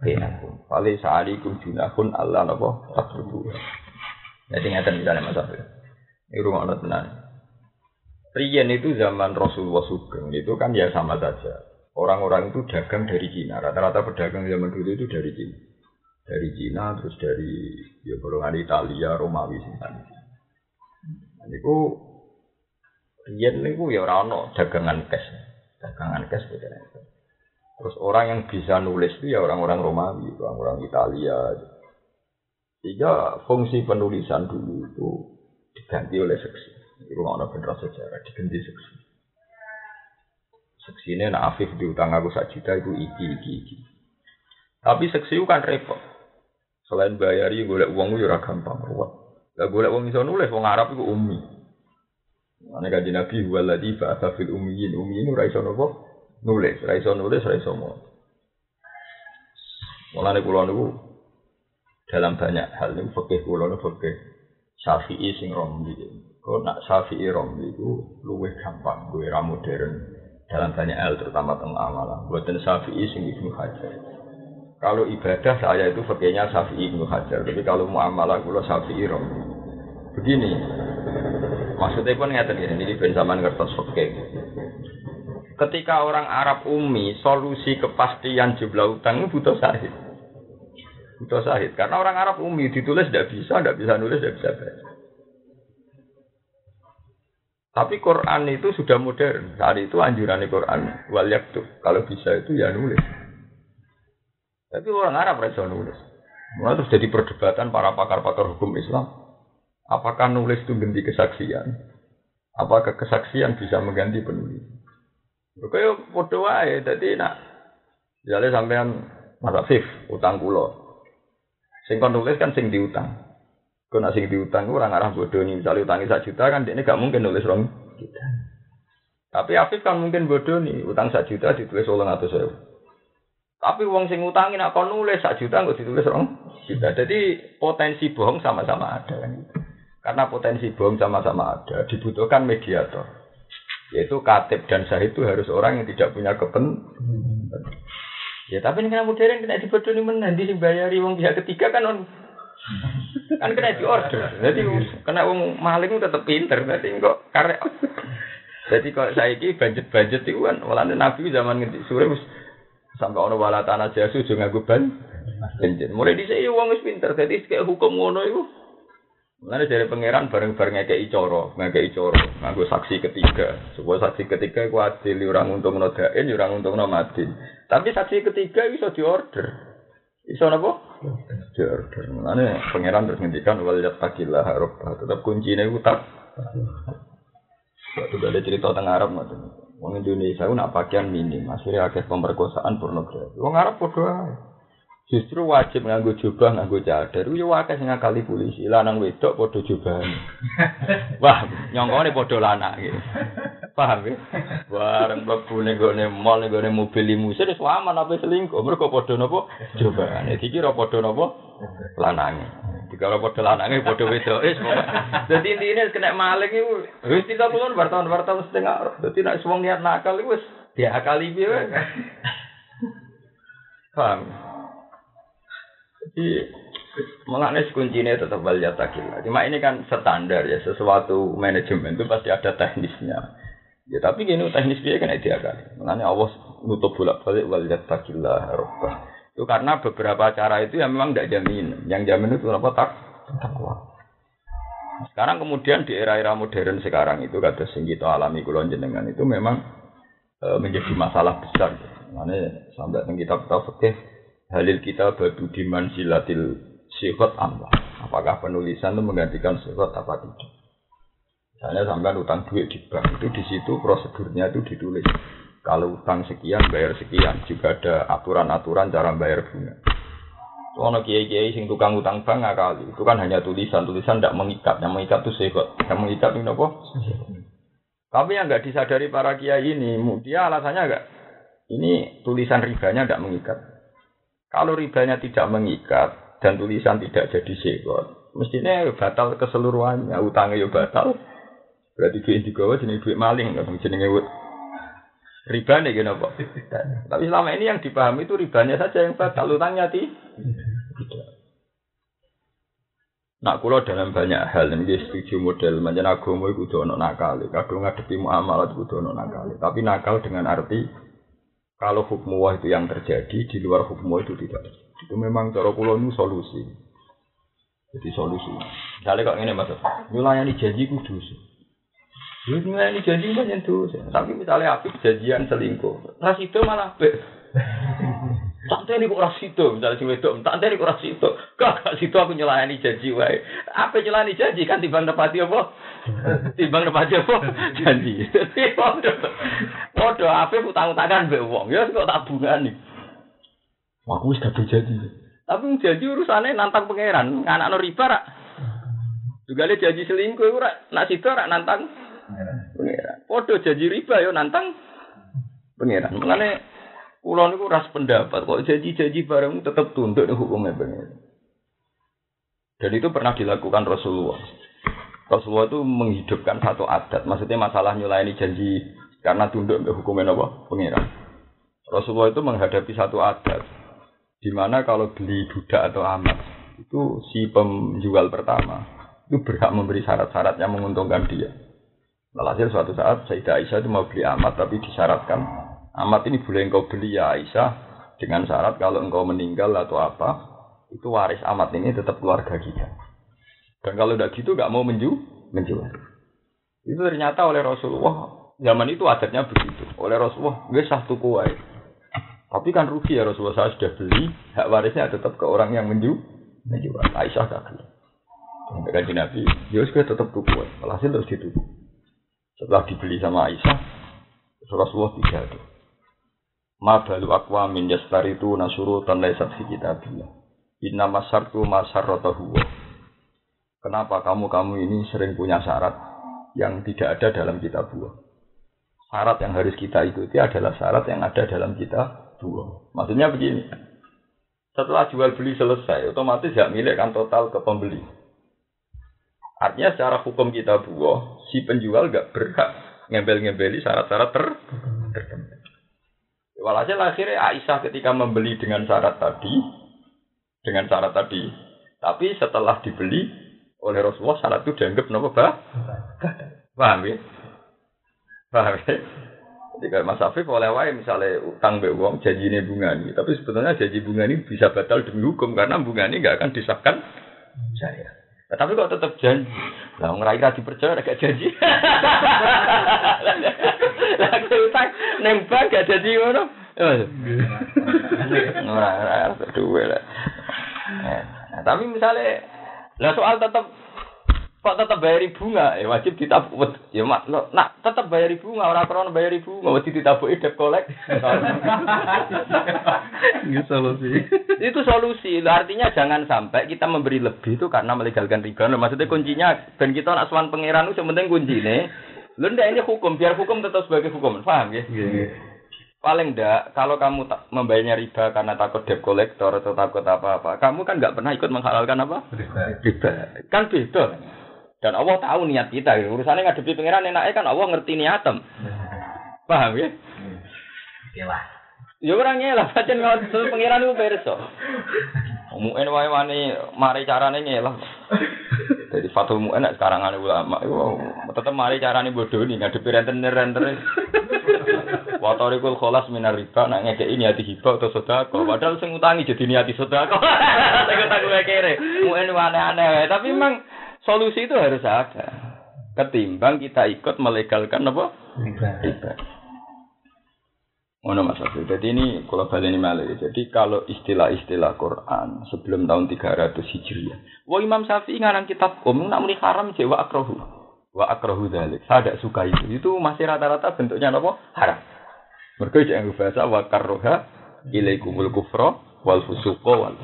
bainakum. Fali sa'alikum junahun Allah napa takrubu. Jadi ngeten misalnya Mas Abdul. Ini rumah Allah tenang. Rian itu zaman Rasulullah Sugeng itu kan ya sama saja. Orang-orang itu dagang dari Cina. Rata-rata pedagang zaman dulu itu dari Cina. Dari Cina, terus dari ya golongan Italia, Romawi, sinten. Nah, niku Rian niku ya orang dagangan cash. Dagangan cash beda. Terus orang yang bisa nulis itu ya orang-orang Romawi, orang-orang Italia. Sehingga fungsi penulisan dulu itu diganti oleh seksi. Rumah orang bener sejarah diganti seksi. Seksi ini nak Afif diutang aku sak juta itu iki iki iki. Tapi seksi itu kan repot. Selain bayari golek uang itu ya gampang ruwet. Lah golek uang iso nulis wong Arab itu umi. Ane kaji Nabi waladi ba'atha fil ummiyin. Ummiyin ora iso nopo nulis, ora iso nulis, ora iso mau. Mulane kula niku dalam banyak hal niku fikih kula niku fikih Syafi'i sing romli. Kok nak Syafi'i romli itu luwih gampang, luwih ra modern dalam banyak hal terutama tentang amalan. Buatan Syafi'i sing Ibnu Hajar. Kalau ibadah saya itu fakirnya Syafi'i Ibnu Hajar, tapi kalau muamalah kula Syafi'i romli. Begini, maksudnya pun ngeten ya, ini ben zaman ngertos fakir. Ketika orang Arab umi, solusi kepastian jumlah utang itu butuh sahih. Butuh sahid. Karena orang Arab umi ditulis tidak bisa, tidak bisa nulis, tidak bisa baca. Tapi Quran itu sudah modern. Saat itu anjuran Quran wal tuh. Kalau bisa itu ya nulis. Tapi orang Arab bisa nulis. Mulai terus jadi perdebatan para pakar-pakar hukum Islam. Apakah nulis itu ganti kesaksian? Apakah kesaksian bisa mengganti penulis? Kayak podo wae, jadi nak misalnya sampean Mas Afif utang kulo, Sing kon nulis kan sing diutang. Kau nak sing diutang orang arah bodoh nih. Misalnya utangi satu juta kan dia gak mungkin nulis rong. Tapi Afif kan mungkin bodoh nih. Utang satu juta ditulis ulang atau saya. Tapi uang sing utangin nak nulis satu juta nggak ditulis rong juta. Jadi potensi bohong sama-sama ada. Karena potensi bohong sama-sama ada. Dibutuhkan mediator. Yaitu katib dan sahid itu harus orang yang tidak punya kepentingan. Ya tapi ini kena modern kena nih mana nanti sing bayari wong pihak ketiga kan on kan kena di order. Jadi kena wong maling tetap pinter nanti kok karek. Jadi saya ini budget budget itu kan walane nabi zaman ngerti sore sampai orang wala tanah jasu juga nganggo ban. Mulai di sini wong wis pinter. Jadi kayak hukum ngono itu Mulane dari pangeran bareng-bareng ngekeki cara, ngekeki cara, nganggo saksi ketiga. Supaya saksi ketiga ku adil orang untuk nodain, orang untuk nomadin. Tapi saksi ketiga bisa diorder. Bisa napa? Diorder. Mulane pangeran terus ngendikan wal yattaqillah rabbah. Tetap kuncine ku tak. Waktu ada cerita tentang Arab ngoten. Wong Indonesia ku nak pakaian minim, akhirnya akeh pemerkosaan pornografi. Wong Arab padha Justru wajib nganggo jubah, nganggo cadar. Yo akeh sing ngakali polisi. Lanang wedok padha jubah. Wah, nyongkone padha lanang iki. Paham ya? Bareng mlebu ning gone mall ning gone mobil limusin wis aman apa selingkuh. Mergo padha napa? Jubahane. Dikira padha napa? Lanange. Dikira padha lanange padha. Wis Dadi intine kena maling iku wis tidak kulon wartawan-wartawan setengah. Dadi nek wong niat nakal iku wis diakali piye Paham? Jadi mengenai kuncinya tetap waliat takila. Cuma ini kan standar ya sesuatu manajemen itu pasti ada teknisnya. Ya tapi gini teknis dia kan dia kan. Mengenai Allah nutup bolak balik waliat takila robbah. Itu karena beberapa cara itu yang memang tidak jamin. Yang jamin itu apa tak takwa. Sekarang kemudian di era-era modern sekarang itu kata sing kita alami kulon jenengan itu memang e, menjadi masalah besar. Mana sampai kita tahu fikih halil kita badu diman silatil sifat Allah. Apakah penulisan itu menggantikan sifat apa tidak? Misalnya sampai utang duit di bank itu di situ prosedurnya itu ditulis. Kalau utang sekian bayar sekian juga ada aturan-aturan cara bayar bunga. Ono kiai-kiai sing tukang utang bank kali, itu kan hanya tulisan, tulisan tidak mengikat, yang mengikat itu sekot, yang mengikat itu apa? Tapi yang nggak disadari para kiai ini, dia alasannya enggak, ini tulisan ribanya tidak mengikat. Kalau ribanya tidak mengikat dan tulisan tidak jadi sekot, mestinya batal keseluruhannya, utangnya ya batal. Berarti duit digawa jenis duit maling, jenenge riba nih gini apa? Tapi selama ini yang dipahami itu ribanya saja yang batal utangnya ti. Nak kulo dalam banyak hal ini setuju model macam agama itu kudu ono nakal, kadang ngadepi muamalah kudu ono nakal. Tapi nakal dengan arti kalau hukum itu yang terjadi di luar hukum itu tidak. Itu memang cara kulo itu solusi. Jadi solusi. Misalnya kok ini maksud, nyulayani janji kudu. Lu ini janji banyak tuh. Tapi misalnya api janjian selingkuh, ras itu malah be. Tak ini kok ras itu, misalnya si wedok, tak ini kok ras itu. Gak situ aku nyelayani janji wae. Apa nyelayani janji kan timbang nepati apa? Timbang nepati apa? Janji. Waduh, apa utang-utangan be wong. Ya kok tabungan nih. Aku wis kadung janji. Tapi janji urusannya nantang pangeran, anak no riba rak. Juga dia janji selingkuh, rak nak situ rak nantang Pengiran. Podo janji riba yo nantang pengiran. Mengenai kulon itu ras pendapat kok janji-janji bareng tetap tunduk hukumnya pengiran. Dan itu pernah dilakukan Rasulullah. Rasulullah itu menghidupkan satu adat. Maksudnya masalah nyulayani janji karena tunduk ke hukumnya apa? Pengiran. Rasulullah itu menghadapi satu adat. Di mana kalau beli budak atau amat itu si penjual pertama itu berhak memberi syarat-syarat yang menguntungkan dia. Walhasil suatu saat Sayyidah Aisyah itu mau beli amat tapi disyaratkan amat ini boleh engkau beli ya Aisyah dengan syarat kalau engkau meninggal atau apa itu waris amat ini tetap keluarga kita. Dan kalau tidak gitu nggak mau menju menjual. Itu ternyata oleh Rasulullah zaman itu adatnya begitu. Oleh Rasulullah gue sah tuku Tapi kan rugi ya Rasulullah saya sudah beli hak warisnya tetap ke orang yang menju menjual. Aisyah gak beli. Kaji Nabi, ya tetap tuku. Walhasil terus dituku. Setelah dibeli sama Aisyah, Rasulullah tiga itu. Ma balu akwa min yastari itu nasuru tan laisat fi kitabillah. Inna masartu masarrotahu Kenapa kamu-kamu ini sering punya syarat yang tidak ada dalam kitab buah? Syarat yang harus kita ikuti adalah syarat yang ada dalam kitab buah. Maksudnya begini. Setelah jual beli selesai, otomatis hak milik kan total ke pembeli. Artinya secara hukum kita buah, si penjual gak berhak ngembel-ngembeli syarat-syarat ter tertentu. Walhasil akhirnya Aisyah ketika membeli dengan syarat tadi, dengan syarat tadi, tapi setelah dibeli oleh Rasulullah syarat itu dianggap nopo bah? Paham ya? Paham ya? Jadi kalau Mas Afif oleh wae misalnya utang be uang janji ini bunga ini, tapi sebetulnya janji bunga ini bisa batal demi hukum karena bunga ini nggak akan disahkan saya. Nah, tapi kok tetap janji. Lah ngerai ra dipercaya gak janji. Lah utang nembak gak janji ngono. Ora ora duwe lah. Nah, tapi misalnya lah soal tetap kok tetap bayar bunga ya wajib ditabuk. Ya mak lo nak tetap bayar bunga orang orang bayar bunga wajib ditabuk debt kolek itu solusi. Itu solusi. Artinya jangan sampai kita memberi lebih itu karena melegalkan riba. Maksudnya kuncinya dan kita nak suan pangeran itu sementing kunci nih lo ndak ini hukum. Biar hukum tetap sebagai hukum. Paham ya? Yeah. paling ndak kalau kamu tak membayarnya riba karena takut debt collector atau takut apa apa kamu kan nggak pernah ikut menghalalkan apa? Riba. Kan beda dan Allah tahu niat kita. Urusannya ngadepi pangeran enaknya kan Allah ngerti niatem. Paham ya? Iya Ya orang ngelah, pancen ngono pangeran itu perso. Mu'en wae wani mari carane ngelah. Jadi fatul mu'en sekarang ada ulama itu tetep mari carane bodoh nih ngadepi renten-renten. Watorikul kholas minar riba nak ngekei niati hibah atau sodako. Padahal sing utangi jadi niati sodako. Sing utangi kere. Mu'en aneh-aneh. Tapi memang Solusi itu harus ada. Ketimbang kita ikut melegalkan apa? Riba. Ngono Mas Abdul. Jadi ini kalau ini malah. Jadi kalau istilah-istilah Quran sebelum tahun 300 Hijriah. Wah Imam Syafi'i ngarang kitab umum nak muni haram wa akrohu. Wa akrohu dalik. Saya tidak suka itu. Itu masih rata-rata bentuknya apa? Haram. Mereka jangan bahasa wa karroha ilaikumul kufro wal fusuqo wal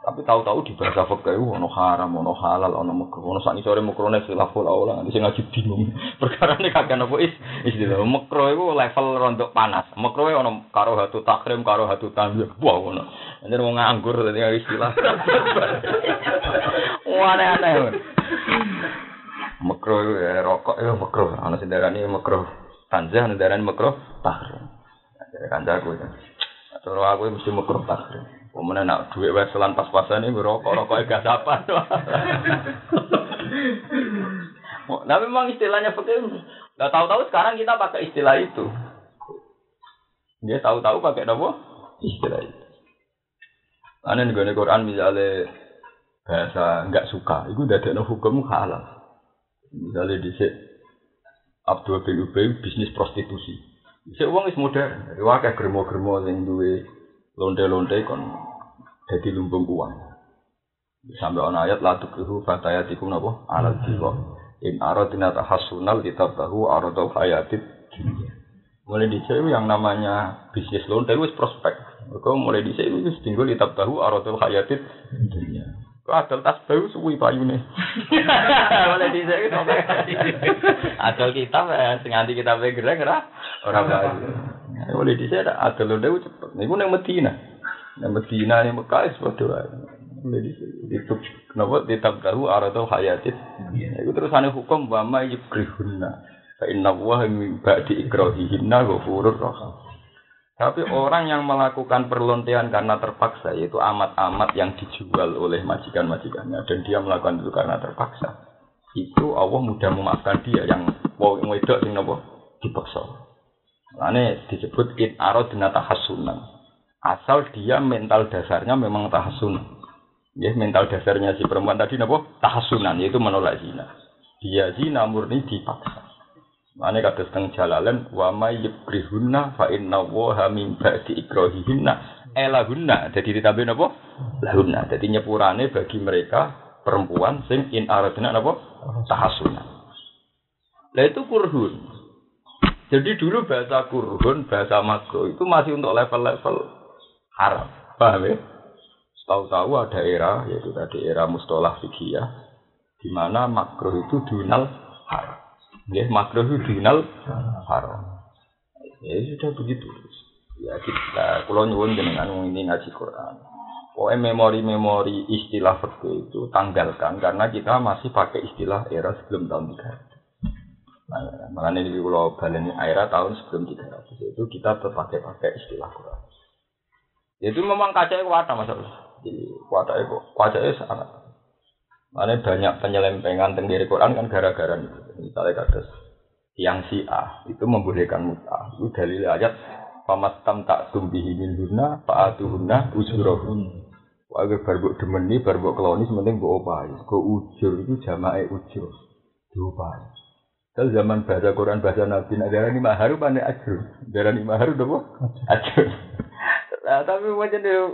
Tapi tahu-tahu di bahasa fikih ono haram, ono halal, ono makruh, ono sak ngisore makrone khilaful aula nanti sing ngaji bingung. Perkara ini kagak apa is istilah makruh itu level rontok panas. Makruh ono karo hatu takrim, karo hatu tanzih. Wah ono. Anjir mau nganggur tadi istilah. Wah aneh-aneh. Makruh ya rokok ya makruh. Ana sing darani makruh tanzih, ana darani makruh takrim. Jadi kancaku ya. Terus aku mesti makruh takrim. Kemudian nak duit weselan pas-pasan ini rokok rokok gak apa Nah memang istilahnya fakir. Gak tahu-tahu sekarang kita pakai istilah itu. Dia tahu-tahu pakai apa? Istilah itu. Karena di Quran misalnya bahasa nggak suka, itu udah ada hukum halal. Misalnya di Abdul bin Ubay bisnis prostitusi. Bisa uang is modern. Riwakah germo-germo yang duwe lonte-lonte kon jadi lumbung uang. Sampai on ayat la tukrihu fatayatikum napa alal jiwa. In aradina tahassunal kitab tahu aradul hayatid Mulai di sini yang namanya bisnis lonte itu prospek. Kau mulai di sini itu tinggal kitab tahu aradul hayatid dunia. Kau adol tas baru suwi nih. Mulai di sini adol kitab ya, sing anti kitab gerak gerak orang bayu. Mulai di sini ada adol lonte cepet. Nih gue neng Medina. Yang Medina ini Mekah itu doa. Jadi itu kenapa tetap tahu atau hayatit. Itu terus aneh hukum wama yukrihunna. Fa inna wa min ba'di ikrahihinna ghafurur rahim. Tapi orang yang melakukan perlontean karena terpaksa yaitu amat-amat yang dijual oleh majikan-majikannya dan dia melakukan itu karena terpaksa. Itu Allah mudah memaafkan dia yang mau wedok sing napa dipaksa. Lane disebut in aradna tahassunan asal dia mental dasarnya memang tahasun. Ya, mental dasarnya si perempuan tadi napa? Tahasunan yaitu menolak zina. Dia zina murni dipaksa. Mane kata setengah jalalen wa may yukrihunna fa inna wa min ba'di ikrahihinna elahunna. Jadi ditambahin napa? Lahunna. Jadi nyepurane bagi mereka perempuan sing in aradna napa? Tahasunan. Lah itu kurhun. Jadi dulu bahasa kurhun, bahasa makro itu masih untuk level-level haram. Paham ya? Tahu-tahu ada era, yaitu tadi era mustolah fikih di mana makruh itu dunal haram. Ya, makruh itu dunal haram. Ya sudah begitu. Ya kita, kalau nyuwun dengan ini ngaji Quran. Pokoknya memori-memori istilah fikih itu tanggalkan karena kita masih pakai istilah era sebelum tahun 300. Di pulau Balen era tahun sebelum 300 itu kita tetap pakai pakai istilah Quran. Itu memang kaca itu wadah masalah. Jadi wadah itu kaca itu sangat. Mana banyak penyelempengan tentang Quran kan gara-gara itu. Misalnya kata yang si A itu membolehkan muta. Itu dalil ayat pamastam tak tumbihi min huna faatuhunna ujurahun. Wajar barbuk demeni, barbuk keloni, sementing gue opai. Gue ujur itu jamae ujur. Diopai. Kalau zaman bahasa Quran, bahasa Nabi, nah darah ini maharu, mana ajur. Darah ini maharu, apa? Ajur. Nah, tapi macam itu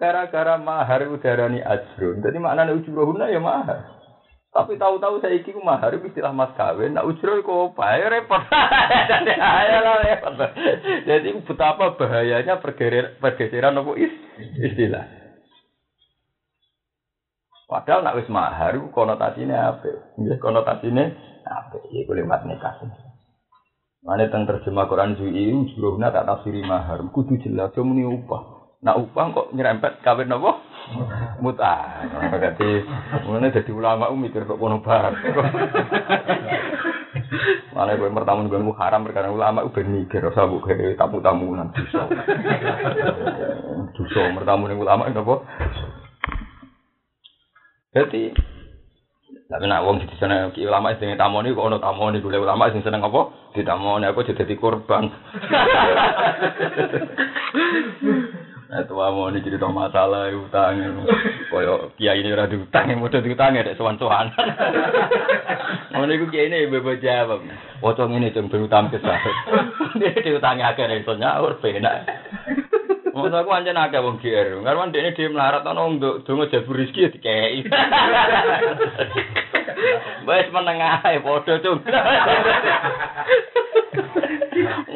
gara-gara mahar udarani ajrun. Jadi maknanya ujrohuna ya mahar. Tapi tahu-tahu saya iki mahar istilah mas kawin. Nah ujroh kok apa? Ya repot. Jadi lah repot. Jadi betapa bahayanya pergeseran apa is istilah. Padahal nak wis mahar konotasinya apa? Ya konotasinya apa? Ya kulimat nikah. Mana tentang terjemah Quran Zui juruhna tak tafsiri mahar. Kudu jelas yo muni upah. Nak upah kok nyerempet kawin napa? Muta. Berarti mulane dadi ulama mikir kok kono bar. Mana gue pertama gue haram perkara ulama gue mikir usah bu kayak tamu-tamu so. Dosa pertama nih ulama napa? Jadi tapi nak wong di sana ulama sing tamoni kok ono tamoni gue ulama sing seneng apa? Ditamoni aku jadi korban. Nah, tua mau ini cerita masalah utang, koyo kiai ini udah diutang, mau diutang ya, sowan sowan. Mau nih kiai ini bebas jawab. Wocong ini cuma berutang kesal. Dia diutangi agak dari nyaur, benar. Mau aku anjen akeh wong GR. Karena dia dia melarat ana untuk donga jabur rezeki dikei. Wes menengah ae padha cung.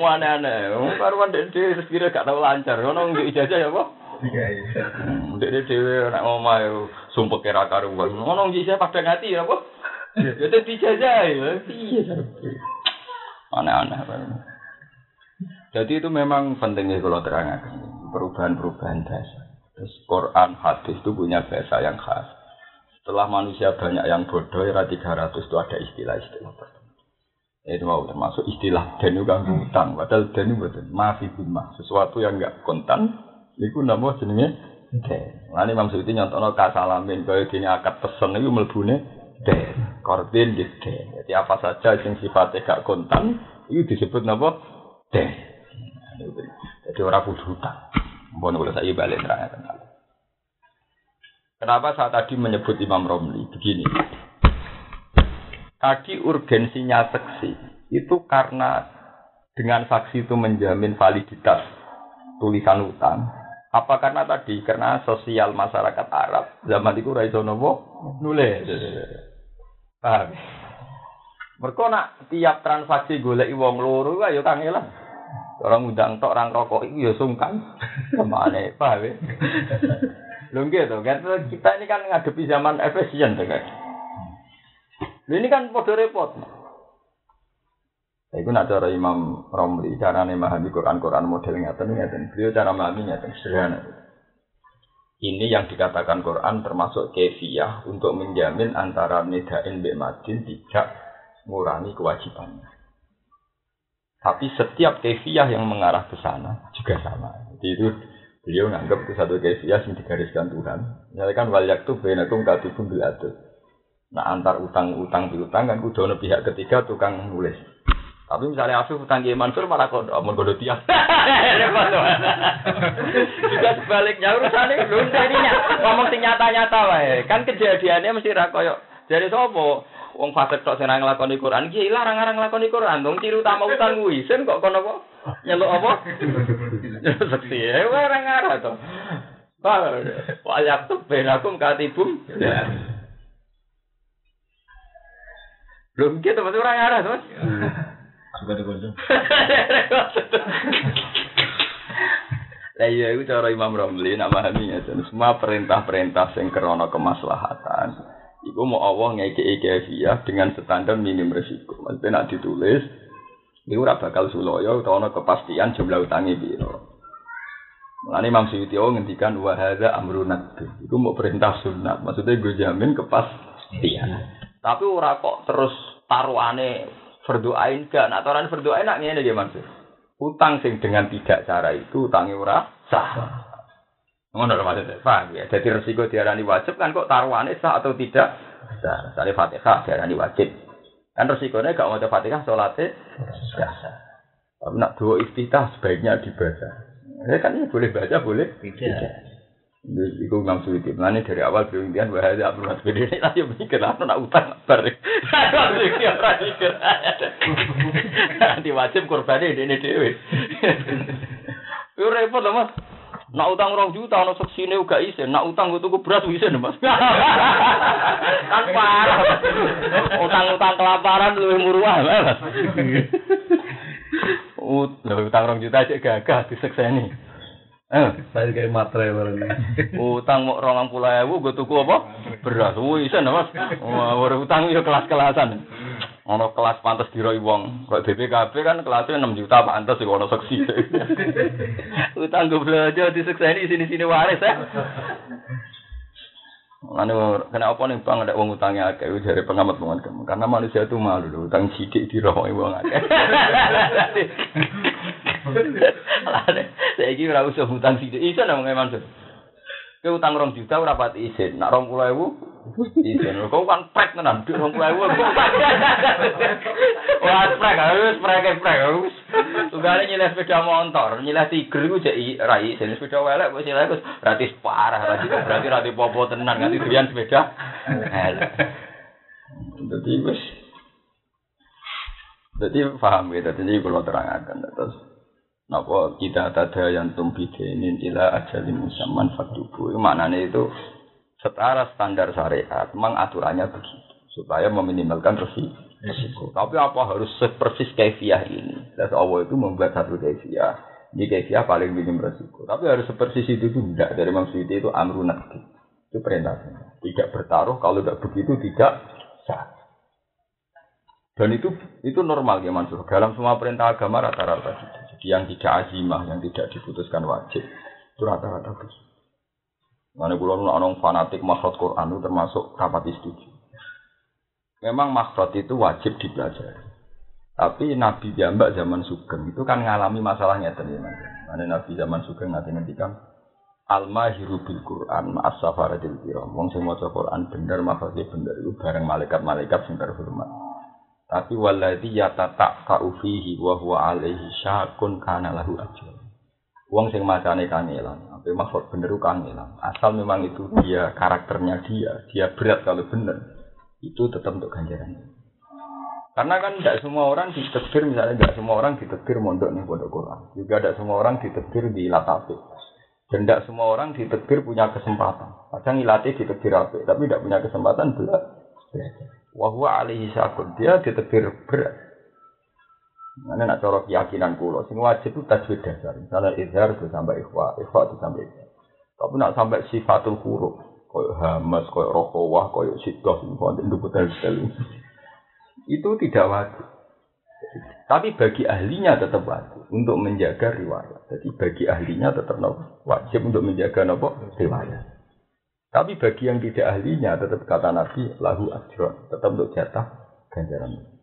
Wane-ane. Karuan dia rezeki gak tau lancar. Ono njuk ijazah ya apa? Hmm, Dek dhewe nek ngomah yo sumpah kira karuan. Ngono iki saya pada ngati ya apa? Ya dadi dijajah ya. Piye Aneh-aneh. Jadi itu memang pentingnya kalau terangkan perubahan-perubahan dasar. Terus Quran, hadis itu punya bahasa yang khas. Setelah manusia banyak yang bodoh, era 300 itu ada istilah-istilah tertentu. Itu mau termasuk istilah dan juga hutang. Padahal dan itu betul. Maafi bimah. Sesuatu yang enggak kontan. Itu nama jenenge den. Nah, Imam Suyuti nyontono kasalamin. Kaya dini akad pesen itu melbune den. Kordin di den. Jadi apa saja yang sifatnya gak kontan. Itu disebut nama den. Jadi orang kudu hutang. Mohon kalau saya balik terangkan. Kenapa saya tadi menyebut Imam Romli begini? Tadi urgensinya saksi itu karena dengan saksi itu menjamin validitas tulisan utang. Apa karena tadi karena sosial masyarakat Arab zaman itu raiso nopo nulis. Paham? Mereka nak tiap transaksi golek wong loro ayo kangelan. Orang undang tok orang rokok itu ya sungkan. Ke mana paham ya? Lho gitu kan kita ini kan ngadepi zaman efisien tuh kan. Ini kan podo repot. Iku nak cara Imam Romli cara memahami Quran-Quran model ngeten ngeten. Beliau cara memahami ngeten sederhana. Ini yang dikatakan Quran termasuk kefiyah untuk menjamin antara nidain be madin tidak mengurangi kewajibannya. Tapi setiap kefiyah yang mengarah ke sana juga sama. Jadi itu beliau nganggap itu satu kefiyah yang digariskan Tuhan. Misalnya kan waliyak tuh benakum katibun adil. Nah antar utang-utang piutang kan kudu ono pihak ketiga tukang nulis. Tapi misalnya Afif utang Kiai Mansur malah kok mau godo tiang. Tuh. Juga sebaliknya urusannya belum jadinya ngomong sing nyata-nyata wae. Kan kejadiannya mesti ra koyo jadi sopo wong fasik tok sing nglakoni Quran iki larang-larang nglakoni Quran. Dong ciri utama utang kuwi sen kok kono apa? Nyeluk apa? Seksi. Eh ora ngarah to. Wayak tuh benakum katibum. Belum gitu, masih orang arah, mas. Suka dikunjung. Lah iya itu cara Imam Romli nak memahaminya dan semua perintah-perintah yang kerana kemaslahatan itu mau Allah ngekei kefiah dengan standar minim resiko. Maksudnya nak ditulis itu ora bakal suloyo ana kepastian jumlah utangi piro. Mulane Imam Suyuti ngendikan wa hadza amrun Iku mau perintah sunat. Maksudnya gue jamin kepastian. Tapi ora kok terus taruhane berdoain gak. Nah, taruhan berdoain nak ngene nggih Mansur. Utang sing dengan tidak cara itu utangi ora sah. Ngono lho maksudnya. Paham ya? Jadi resiko diarani wajib kan kok taruhane sah atau tidak? Sah. Misalnya Fatihah diarani wajib. Kan resikonya gak mau Fatihah sholatnya sah. Tapi nak dua iftitah sebaiknya dibaca. Ya kan ini boleh baca, boleh Tidak. Iku Imam Suyuti. Mulane dari awal beliau impian bahwa ada Abdul Mas Bede ini tadi mikir lah nak utang bar. Iki ora mikir. Nanti wajib korban ini dhewe. Yo repot lah Mas. Nak utang rong juta ono seksine uga isin, nak utang gue tuku beras isin Mas. kan parah. Utang-utang kelaparan luwih murah Mas. Utang rong juta aja gagah disekseni. Eh, Saya kayak matre barang utang mau rong puluh ewu, gue tuku apa? Beras, wih, bisa mas. Wah, utang ya kelas-kelasan. Ono kelas pantas diroi wong. Kok BPKB kan kelasnya 6 juta pantas ya ono seksi. utang gue belajar di ini sini-sini waris ya. Anu kena apa nih bang ada uang utangnya akeh dari pengamat pengamat kamu karena manusia itu malu loh utang sidik di roh uang akeh. Saya kira usah utang sidik. Iso nang Mansur. Ke utang rong juta ora pati isin. Nak rong puluh ewu isin. Kau kan prek tenan. Duit rong puluh ewu. Wah prek. Wis prek prek. Wis. Tunggale nyileh sepeda motor. Nyileh tiger iku jek ra isin. Sepeda welek wis nyileh wis berarti parah. Berarti berarti ra popo tenan. Ganti doyan sepeda. Dadi wis jadi paham ya, jadi kalau terangkan terus Napa kita tada yang tumbidinin ila ajalin musamman faktubu. Maknanya itu setara standar syariat, memang aturannya begitu. Supaya meminimalkan resiko. Tapi apa harus sepersis kefiah ini? Dan Allah itu membuat satu kefiah Ini kayak paling minim resiko. Tapi harus seperti itu tidak dari Suyuti itu amrunat itu perintahnya. Tidak bertaruh kalau tidak begitu tidak sah. Dan itu itu normal ya Mansur. Dalam semua perintah agama rata-rata gitu. Jadi yang tidak azimah, yang tidak diputuskan wajib itu rata-rata begitu. Mana kulo orang fanatik makhraj Quran itu termasuk rapat setuju. Memang makhraj itu wajib dipelajari. Tapi Nabi Jambak zaman Sugeng itu kan ngalami masalahnya teman-teman. Mana Nabi zaman Sugeng nanti ngendikan Al-mahiru bil Quran ma'as safaratil kiram. Wong sing maca Quran bener makhrajnya bener itu bareng malaikat-malaikat sing terhormat. Tapi waladhi yatata fihi wa huwa alaihi syakun kana lahu ajr. Wong sing macane kangelan, apa maksud bener kangelan. Asal memang itu dia karakternya dia, dia berat kalau bener. Itu tetap untuk ganjaran. Karena kan tidak semua orang ditekdir, misalnya tidak semua orang ditekdir mondok nih pondok Quran. Juga tidak semua orang ditekdir di latafik. Dan tidak semua orang ditekdir punya kesempatan. Kadang ilatih ditekdir apa, tapi tidak punya kesempatan belajar. Wahwa alaihi syakun. Dia ditekdir berat. Mana nak cara keyakinan kulo, sing wajib itu tajwid dasar. Misalnya izhar itu sampai ikhwa, ikhwa itu sampai izhar. Tapi nak sampai sifatul huruf, koyo hamas, koyo rohowah, koyo sidoh, betul Itu tidak wajib. Tapi bagi ahlinya tetap wajib untuk menjaga riwayat. Jadi bagi ahlinya tetap wajib untuk menjaga nopo riwayat. Tapi bagi yang tidak ahlinya tetap kata Nabi lahu ajron, tetap untuk jatah ganjaran.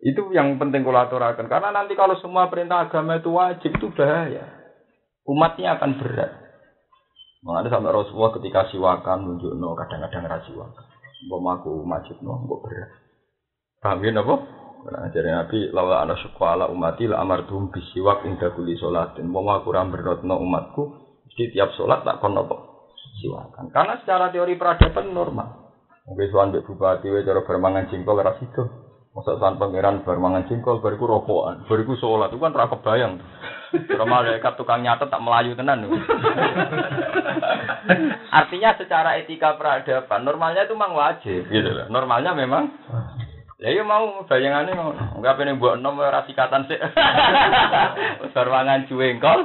Itu yang penting aturakan. Karena nanti kalau semua perintah agama itu wajib itu bahaya. Umatnya akan berat. Mengenai sampai Rasulullah ketika siwakan nunjuk no kadang-kadang rasiwakan. Bapak aku majid no, mbok berat. Paham ya apa? Nah, jadi Nabi lawa ana syukwa ala umati la amartum bisiwak inda kulli sholatin. Bapak aku ramberot no umatku, jadi tiap sholat tak kon apa? Siwakan. Karena secara teori peradaban normal. Mungkin soal mbek bupati cara bermangan jengkol ora sido. Masa soal pangeran bermangan jengkol bariku rokokan, bariku sholat itu kan ora kebayang. Kalau malaikat tukang nyatet tak melayu tenan. Artinya secara etika peradaban normalnya itu memang wajib gitu loh. Normalnya memang Ya iya mau bayangannya mau enggak pengen buat nom ora sikatan sih. Bar mangan jengkol,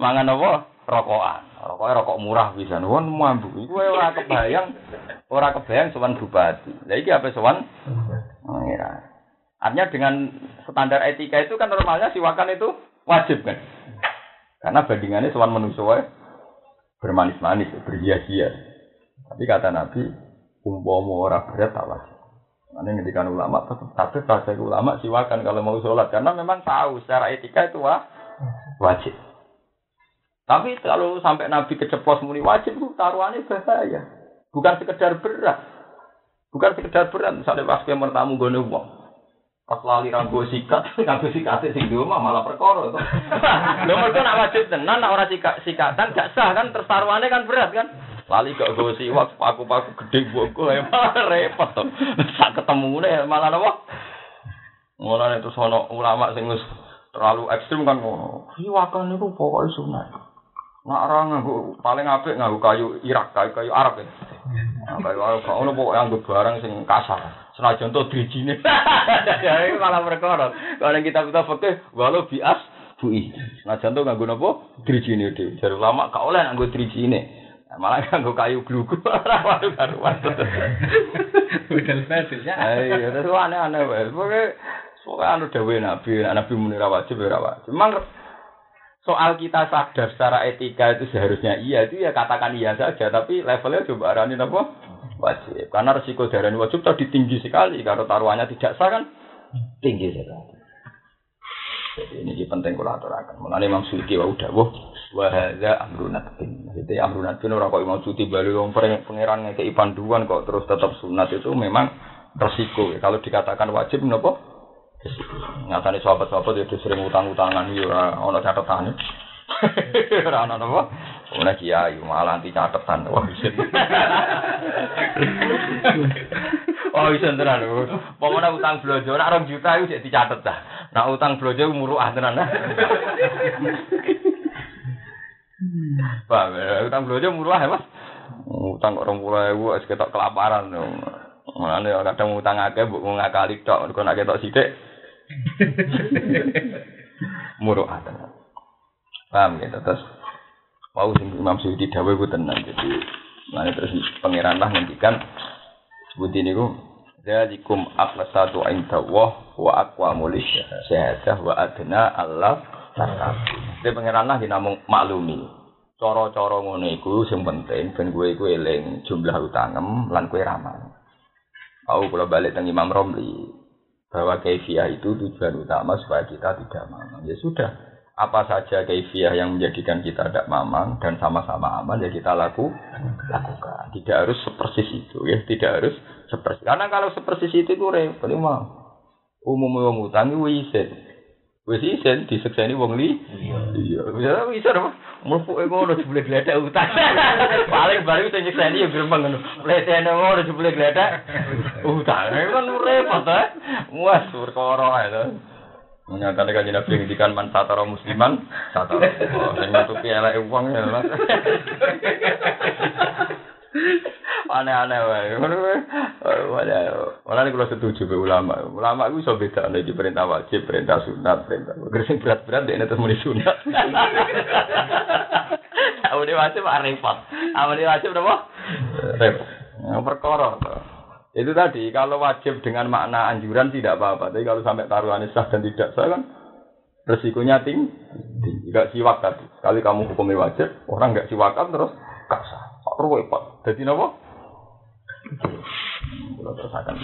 mangan apa? Rokokan. Rokoknya rokok murah bisa nuwun mambu. Iku ora kebayang, ora kebayang sowan bupati. Lah iki apa sowan? Artinya dengan standar etika itu kan normalnya siwakan itu wajib kan? Karena bandingannya sowan manusia bermanis-manis, berhias-hias. Tapi kata Nabi, umpama ora berat tak wajib. Nanti ngendikan ulama tetap tapi bahasa ulama siwakan kalau mau sholat karena memang tahu secara etika itu wah, wajib. Tapi kalau sampai Nabi keceplos muni wajib itu taruhannya bahaya. Bukan sekedar berat. Bukan sekedar berat. Misalnya pas dia mertamu gue uang. Pas lali ranggo sikat, ranggo sikat sing di rumah malah perkara. Lho mergo nak wajib tenan nak ora sikat sikatan gak sah kan terus taruhannya kan berat kan. Lali gak gue siwak paku-paku gede buku ya malah repot tuh. Sak ketemu nih malah apa? Mulane itu sono ulama sing terlalu ekstrim kan ngono. Siwakan itu pokoknya sunat. Nak ora nganggo paling apik nganggo kayu Irak, kayu kayu Arab ya. Nah, kayu Arab kok ono pokoke nganggo barang sing kasar. Senajan to drijine. Ya malah perkara. Kalau kita kita fikih walau bias bui. Senajan to nganggo napa? Drijine dhewe. Jare ulama gak oleh nganggo drijine. Nah, malah nganggo kayu glugu ora waduh karuan. Udah fadil ya. Ayo, terus aneh-aneh wae. Pokoke pokoke anu dawuh Nabi, Nabi muni ra wajib ra wajib. Memang soal kita sadar secara etika itu seharusnya iya itu ya katakan iya saja tapi levelnya coba arani apa? Wajib. Karena resiko darah wajib tadi tinggi sekali kalau taruhannya tidak sah kan? Tinggi sekali. Jadi ini penting kalau aturakan mengenai Imam Suyuti wa udah wah wahada amrunat bin jadi amrunat bin orang kok Imam Suyuti balik orang pangeran ngekei panduan kok terus tetap sunat itu memang resiko. Kalau dikatakan wajib nopo Nyatane sahabat-sahabat itu sering utang-utangan ora ana catetane. Ora ana apa? Ora kiai malah anti catetan. Wah, isin. Oh, isin tenan. Pokoknya utang blojo nak rong juta iku sik dicatet dah. Nak utang blojo muruah tenan. Pak, utang blojo muruah ya, Mas? Utang kok 20.000 wis ketok kelaparan. Mulane kadang utang akeh mbok ngakali tok, kok nak ketok sithik muru'atan. Paham gitu terus mau sing Imam Suyuti dawuh ku tenan jadi Nah, terus pangeran lah ngendikan sebutin niku Zalikum aqlasatu inda Allah wa aqwamu syahadah wa adna Allah takabu. Jadi pangeran lah dinamung maklumi. Cara-cara ngono iku sing penting ben kowe iku eling jumlah utangem lan kowe ramah. Aku kalau balik tentang Imam Romli bahwa kaifiah itu tujuan utama supaya kita tidak mamang. Ya sudah, apa saja kaifiah yang menjadikan kita tidak mamang dan sama-sama aman ya kita laku lakukan. Tidak harus sepersis itu ya, tidak harus sepersis. Karena kalau sepersis itu itu repot mah. Umum wong utang wisin. Wis isen disekseni wong li. Iya. Bisa bisa apa? Mlebu ngono jebule gledek utang. Paling bareng sing nyekseni ya gremeng ngono. Letene ngono jebule gledek utang. Kan repot ta. Muas perkara ae to. Menyatakan kanjeng Nabi ngendikan man satara musliman satara. Oh, sing nutupi eleke wong ya. Aneh-aneh wae. Wae. Ora nek kula setuju be ulama. Ulama iku iso beda nek di perintah wajib, perintah sunat, perintah. Gresing berat-berat dekne terus muni sunat. Awune wajib repot. Awune wajib napa? Repot. Perkara. Itu tadi, kalau wajib dengan makna anjuran tidak apa-apa. Tapi kalau sampai taruhannya sah dan tidak sah kan resikonya tinggi. Enggak siwak tadi. Kali kamu hukumnya wajib, orang enggak siwakan terus gak Repot. Jadi apa? Kalau terus akan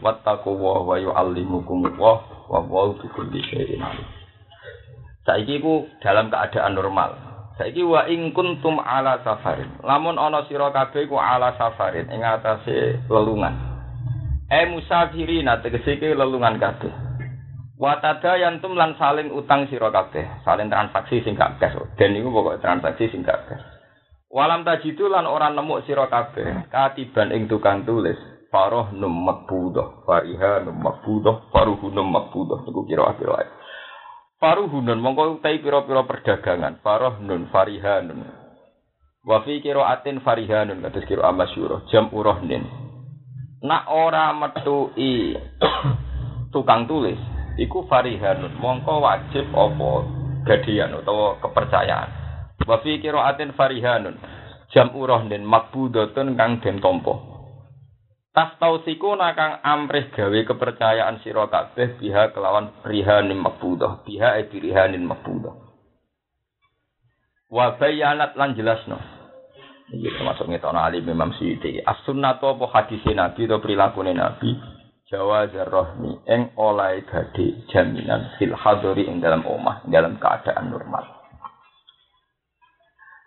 wattaku wa wa yu'allimukum wa wa wa bikulli syai'in. Saiki ku dalam keadaan normal. Saiki wa ing kuntum ala safarin. Lamun ana sira kabeh ku ala safarin ing atase lelungan. E musafirina tegese ke lelungan kabeh. Watada yantum lan saling utang sira kabeh, saling transaksi sing gak cash. Den niku pokok transaksi sing gak cash. Walam tajidu lan ora nemu sira kabeh katiban ing tukang tulis. Faroh num makbudah, fariha num makbudah, faruhu num makbudah. Niku kira akhir wae. Faruhunun mongko utai pira-pira perdagangan. Faroh nun farihanun. Wa fi qiraatin farihanun kados kira amasyura jam urohnin nak ora metui tukang tulis iku farihanun mongko wajib apa gadian utawa kepercayaan wa fi qiraatin farihanun jam urohnin makbudatun kang den tampa tas tausiku nakang amrih gawe kepercayaan sira kabeh biha kelawan rihanin makbudah biha e rihanin makbudah wa bayanat lan jelasno ini termasuk ngetono alim Imam Syuuti. As-sunnah apa hadis Nabi atau perilaku Nabi? Jawa zarrohmi eng oleh gade jaminan fil hadori ing dalam omah, dalam keadaan normal.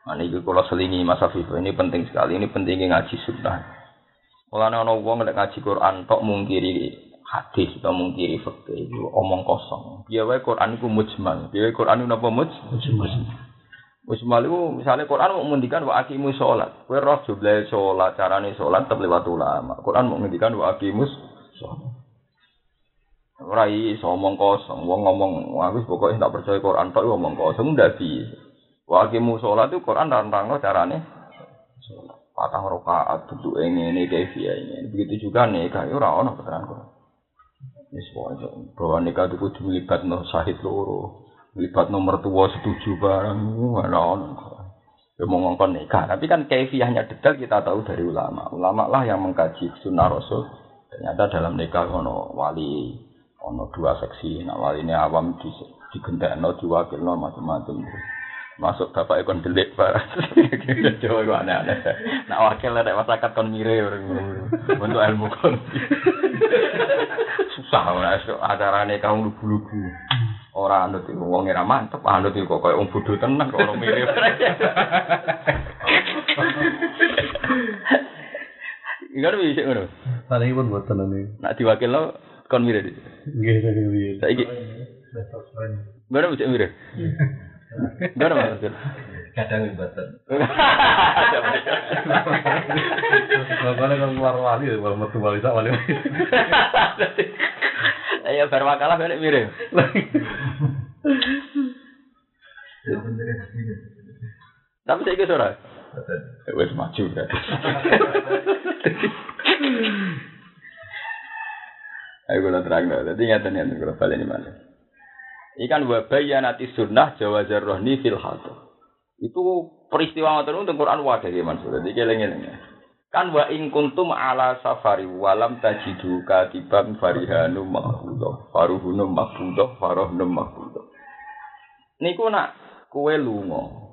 Nah, ini kalau selingi Mas Afif, ini penting sekali. Ini pentingnya ngaji sunnah. Kalau ada orang ngaji Quran, tok mungkiri hadis atau mungkiri fakta itu omong kosong. Biar Quran itu mujmal. Biar Quran itu apa mujmal? Wis malu misalnya Quran mau menghentikan wa aqimus sholat. Kowe roh jumlah sholat, carane sholat tetep lewat ulama. Quran mau menghentikan wa aqimus sholat. Ora iso omong kosong, wong ngomong aku pokoknya tak percaya Quran tok ngomong kosong ndak bisa. Wa aqimus sholat itu Quran rantangno carane sholat. Patah rakaat duduk ini ini kefia ini. Begitu juga nih kayak ora ono keterangan Quran. Wis bahwa nikah itu kudu melibatno syahid loro. Libat nomor tua setuju barang on ya mau ngongkon nikah. Tapi kan kefiahnya detail kita tahu dari ulama. Ulama lah yang mengkaji sunnah rasul. Ternyata dalam nikah ono wali ono dua seksi. Nah wali ini awam di digendakno diwakilno macam-macam masuk bapak ikon delik barang Jawa itu aneh-aneh nak wakil ada masyarakat kon mire untuk ilmu kon susah lah acara nikah lugu-lugu Ora anut iku wong ora mantep, anut iku kok wong bodho tenan kok ora mirip. Enggak bisa ngono. Paling pun buat tenan iki. Nak diwakilno kon mirip. Nggih, piye. Saiki. Mana bisa mirip? Mana maksud? Kadang mboten. Kalau kan keluar wali, kalau metu wali sak wali. Ayo bar makalah balik mirip. Tapi saya ikut ora. Wes maju kan. Ayo kalau terang dong. Jadi nyata nih kalau balik ini mana. Ikan wabayanati sunnah jawazar rohni fil hadar. Itu peristiwa ngoten untuk Quran wadah ya maksud. Jadi keleng Kan wa in kuntum ala safari walam tajidu katiban farihanu makbudah. Faruhunum makbudah, farohnum makbudah. Niku nak kue lunga.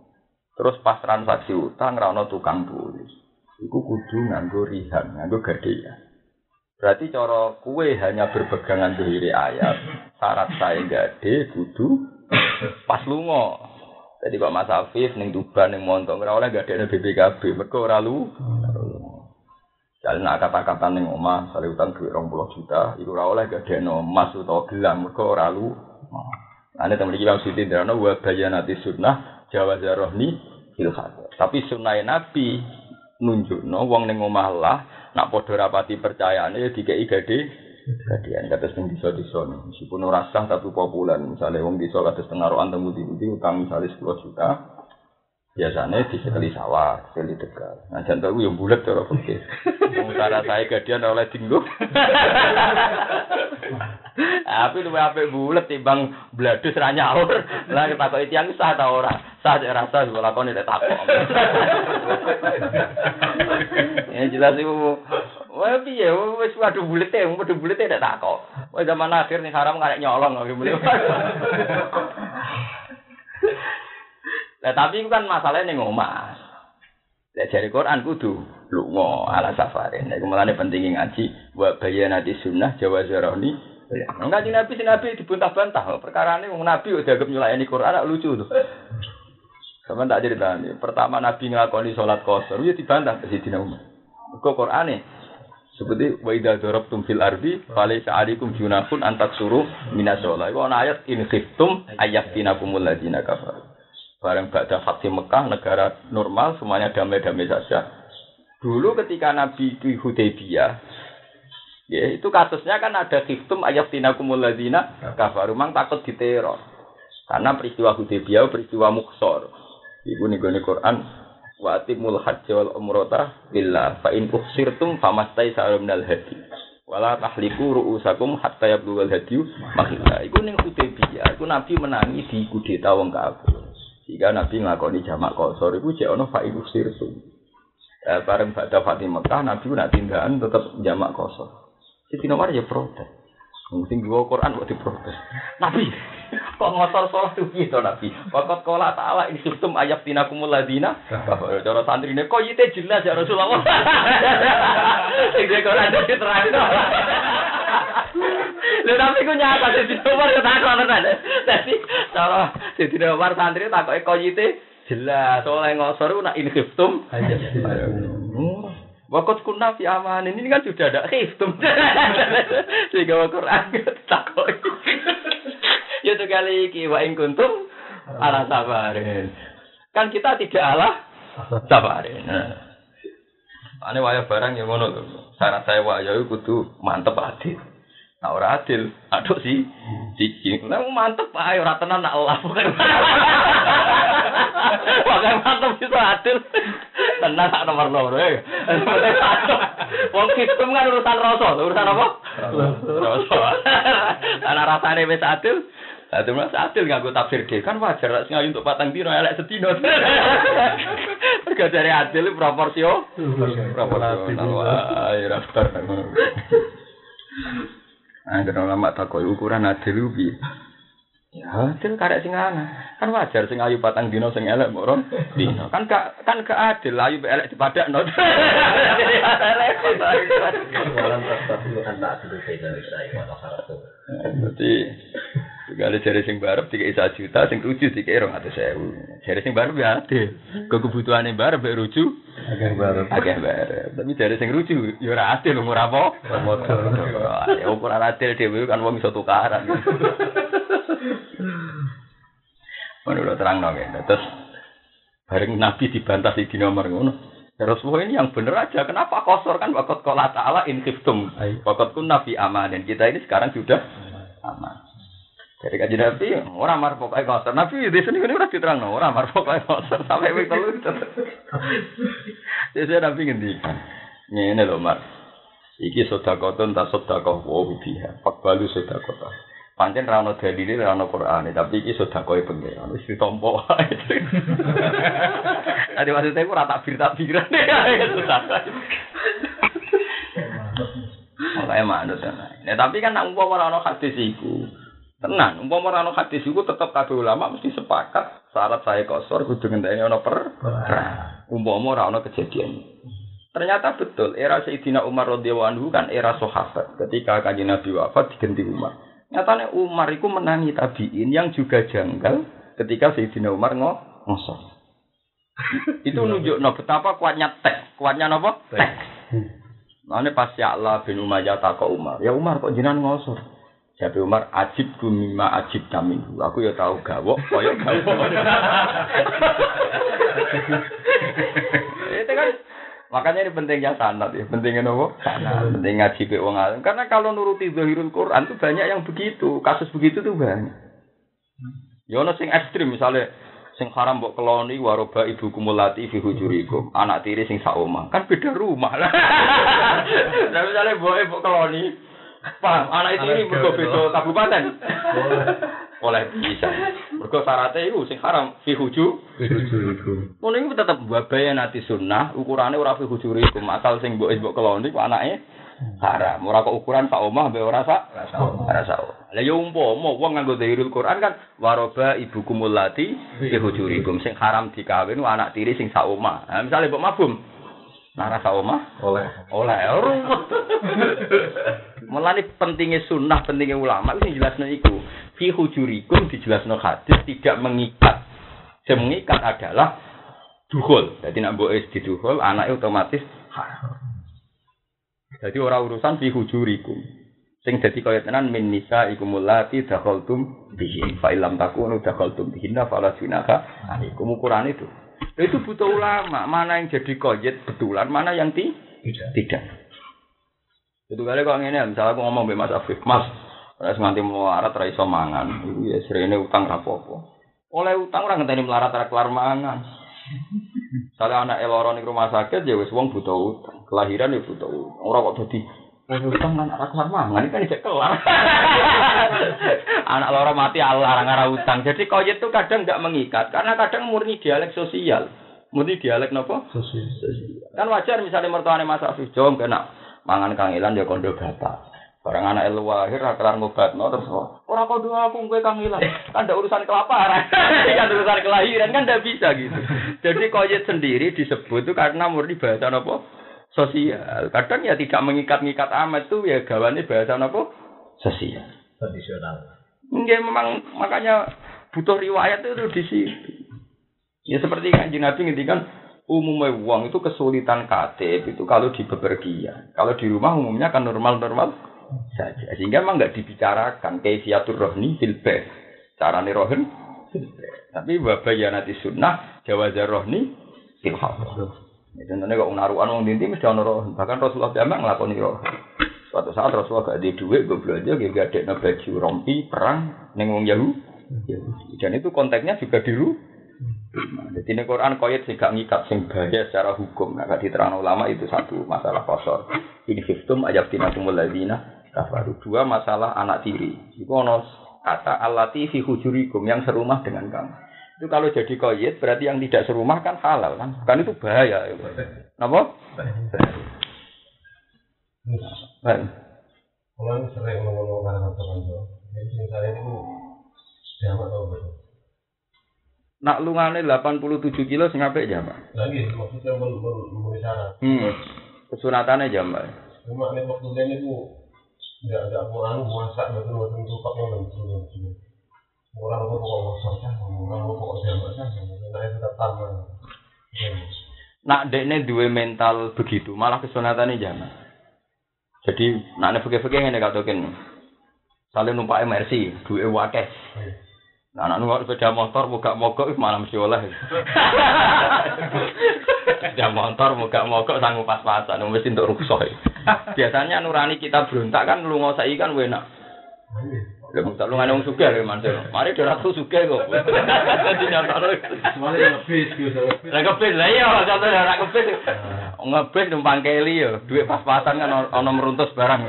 Terus pas transaksi utang ra ono tukang tulis. Iku kudu nganggo rihan, nganggo gadean. Berarti cara kue hanya berpegangan diri ayat. Syarat saya gade kudu pas lunga. Jadi Pak Mas Afif ning Tuban ning Montong ora oleh gadekne BPKB, mergo ora lu. Jadi nak kata-kata ning omah, sale utang duit 20 juta, iku ora oleh gadekne emas utawa gelang, mergo ora lu. Ane temen iki Bang Siti ndirano wa bayanati sunnah Jawa Zarohni Tapi sunnah Nabi nunjukno wong ning omah lah nak padha rapati percayane ya dikeki gede gadian kados ning desa-desa meskipun ora sah tapi populer misalnya wong desa kados tengaruan temu di utang misalnya 10 juta biasanya disekeli sawah, sekali tegal. Nah, jantung itu yang bulat cara. Wong cara saya gadian oleh dinggo. Tapi lu apa bulat timbang bladus ra nyaur. Lah ketakoki tiyang sah ta ora? Sah cek rasa kok lakone tak takok. Ya jelas iku Wah piye wis waduh bulete, waduh bulete tak takok. Wah zaman akhir nih haram ngarek nyolong kok Lah tapi itu kan masalahnya ning omah. Lah jare Quran kudu lunga ala safarin. Nek mulane penting ngaji wa bayanati sunnah jawa zaroni. Enggak di Nabi, si Nabi dibantah-bantah. Perkara ini Nabi udah agak nyulayani Quran, lucu tuh. Sama tak cerita nih. Pertama Nabi ngelakoni sholat kosor, ya dibantah ke Sidina Umar. Kok Quran nih? Seperti wa idza darabtum fil ardi falaysa alaikum junahun antak suruh minas sholat. Itu ayat in khiftum ayaftinakumul ladina kafar. Bareng pada Fatih Mekah, negara normal, semuanya damai-damai saja. Dulu ketika Nabi di Hudaybiyah, ya, itu kasusnya kan ada khiftum ayat tinakumul ladina kafaru mang takut diteror. Karena peristiwa Hudaybiyah peristiwa muksor. Ibu nih Quran wa atimul hajj wal umrata billah fa in ukhsirtum famastai minal hadi wala tahliku ru'usakum hatta yablughal hadi makhila iku ning Hudaybiyah iku Nabi menangi di kudeta wong kafir jika Nabi ngakoni jamak kosor itu cek ono fa usir tu. Eh, bareng pada Fatih Mekah Nabi nak tindakan tetap jamak kosor. Siti nomor ya protes. Mungkin dua Quran buat diprotes. Nabi, kok ngotor sholat tuh gitu Nabi. Waktu kola taala ini sistem ayat tinakumul ladina. Cara santri ini kok itu jelas ya Rasulullah. Sing Quran itu terang. Lha tapi ku nyata dadi nomor ketakon tenan. Dadi cara dadi nomor santri takoke koyite jelas oleh ngosor ku nak inkhiftum. Waktu kuna fi aman ini kan sudah ada khiftum. Sehingga wa Quran takoi. Ya itu kali iki wa ing kuntum ala sabarin. Kan kita tidak ala sabarin. Nah. Ane waya barang yang ngono Syarat saya waya kudu mantep adil. Nah ora adil, aduh sih, cici. Nah mantep ayo ora tenan nak Allah. Pokoke mantep bisa adil. Tenan sak nomor loro ya. Wong sistem kan urusan rasa, urusan apa? Rasa. Karena rasane wis adil, Adil mas adil gue tafsir dia kan wajar lah ngayu untuk patang dino elek setino. Mergo dari adil proporsio. Proporsional. Ya rapor. Angger ulama takoi ukuran adil ubi. Ya, adil karek sing ana. Kan wajar sing ayu patang dino sing elek mbok dino. Kan gak kan gak adil ayu elek dipadakno. Jadi Gale jare sing barep tiga isa juta, sing ruju tiga rong atus sewu. Jare sing barep ya ade. Kebutuhane barep mek ruju. Agak barep. Agak barep. Tapi jare sing ruju ya ora ade lho apa. Motor. Ya ukuran ade dhewe kan wong iso tukaran. Menurut terang nong ya. Terus bareng Nabi dibantah di nomor ngono. Ya Rasulullah ini yang benar aja. Kenapa kosor kan? Waktu kola ta'ala in khiftum. Waktu kun nabi aman. Dan kita ini sekarang sudah aman. Jadi kaji Nabi, orang mar pokoknya kotor. Nabi di sini ini udah diterang, orang mar pokoknya kotor. Sampai wik telu. Jadi Nabi ngendikan, ini loh mar. Iki sodakoton tak sodakoh wow biha. Pak balu sodakotan. Pancen ra ono dalile ra ono Qur'ane, tapi iki sedekah pengen. Wis ditompo wae. Ade maksudnya aku rata bir takbiran ya. Makanya manut Nah, tapi kan nak umpama ora ono hadis iku. Tenan, umpama ora ono hadis iku tetep kabeh ulama mesti sepakat syarat saya kosor kudu ngenteni ono per. Umpama ora ono kejadian. Ternyata betul, era Sayyidina Umar radhiyallahu anhu kan era sahabat. Ketika kanjeng Nabi wafat diganti Umar. Nyatanya Umar itu menangi tabiin yang juga janggal ketika Sayyidina Umar ngo ngosor. itu nunjuk no betapa kuatnya tek, kuatnya apa? Tek. Nah, pas ya Allah bin Umayyah takut Umar. Ya Umar kok jinan ngosor? Jadi Umar ajib mimma ajib kamin. Aku ya tahu gawok, koyok gawok. Itu kan Makanya ini pentingnya sanat ya, pentingnya nopo? Sanat. Penting ngaji be wong alim. Karena kalau nuruti zahirul Quran tuh banyak yang begitu, kasus begitu tuh banyak. Ya ono sing ekstrim misalnya sing haram mbok keloni waroba ibu kumulati fi hujurikum, anak tiri sing saoma. Kan beda rumah lah. Nah misalnya mbok mbok keloni, paham anak tiri mergo beda kabupaten. Oleh bisa. Mergo syaratnya itu sing haram fi huju. Ngono iku tetep babaya nanti sunnah, ukurane ora fi hujurikum, asal sing mbok mbok keloni ku anake haram. Ora kok ukuran sak omah mbek ora sak ora sak. Lah ya umpama wong nganggo dhahirul Quran kan waroba ibukumul lati fi hujurikum sing haram dikawin anak tiri sing sak omah. Nah, misale mbok mabum Sak omah Oleh. oleh ruwet. Mulane pentingnya sunnah, pentingnya ulama itu jelasno iku. Fi hujurikum dijelasno hadis tidak mengikat. Yang mengikat adalah duhul. Jadi nak mbok di duhul, anaknya otomatis haram. Jadi orang urusan fi hujurikum. Sing dadi kaya tenan min nisa ikumul lati dakhaltum bihin fa illam takunu dakhaltum bihinna fala junaha alaikum itu. Itu butuh ulama, mana yang jadi koyet betulan, mana yang ti Tidak. tidak. Itu kali kok ngene, misalnya aku ngomong mbek Mas Afif, Mas, ora nganti melarat ra iso mangan, iku ya srene utang ra apa-apa. Oleh utang ora ngenteni melarat ra kelar mangan. Soalnya anak eloro ning rumah sakit ya wis wong butuh utang, kelahiran ya butuh utang. Ora kok dadi Lan ini kan kelar. anak loro mati Allah ora utang. Jadi koyet itu kadang nggak mengikat, karena kadang murni dialek sosial. Murni dialek nopo? Sosial. Kan wajar misalnya mertuane Mas Afif Jom kena mangan kangilan ya kondo bapak. Barang anak elu lahir ra kelar ngobatno terus ora kondo aku kowe kangilan. Kan ada urusan kelaparan. kan urusan kelahiran kan ndak bisa gitu. Jadi koyet sendiri disebut itu karena murni bahasa apa? Sosial. Kadang ya tidak mengikat-ngikat amat tuh ya gawane bahasa apa? Sosial. Tradisional. Enggak memang makanya butuh riwayat itu di situ. Ya seperti kan Nabi ngendikan umumnya uang itu kesulitan KTP itu kalau di bepergian. Kalau di rumah umumnya kan normal-normal saja. Sehingga memang nggak dibicarakan kaifiatur rohni fil bait. Carane rohen. Tapi wabayanati sunnah jawazar rohni fil hadar. Ya, contohnya kok naruhan wong dinti mesti ono rohen. Bahkan Rasulullah jamak nglakoni rohen. Suatu saat Rasulullah gak ada duit, gue belanja, gue gak ada baju rompi perang neng wong Yahudi. Dan itu konteksnya juga diru. Nah, jadi ini Quran koyet sih gak ngikat sing bahaya secara hukum. Nah, diterang ulama itu satu masalah kosor. Ini sistem ajab tinatumul ladina kafaru. Dua masalah anak tiri. Itu kata alati fi hujurikum yang serumah dengan kamu. Itu kalau jadi koyet berarti yang tidak serumah kan halal kan? Kan itu bahaya. Kenapa? Kan? Kalau ini sering ngomong-ngomong karena kantor. Jadi saya itu jamak tau betul. Nak lungane 87 kilo sing apik jamak. Lagi maksudnya men men memenuhi syarat. Hmm. Kesunatane jamak. Cuma ini waktu lain itu nggak ada aku anu masak betul betul tupak yang betul betul. Orang tetap taman. Nak dekne duwe mental begitu, malah kesunatane jamak. Jadi nak nek fikih-fikih ngene katoken. Sale numpak MRC, duwe wakeh. Nah, anak numpak sepeda motor mogak mogok malah mesti oleh. Sepeda motor mogak mogok sanggup pas-pasan, mesti untuk rusuh. Biasanya nurani kita berontak kan lu saiki kan enak. Lha mung lu ngene wong sugih lho Mansur. Mari dhewe ratu sugih kok. Dadi nyatane. Lebih gitu, lebih. Lah kebis lah iya contoh ora kebis. Ngebis numpang keli yo, duit pas-pasan kan ono meruntus barang.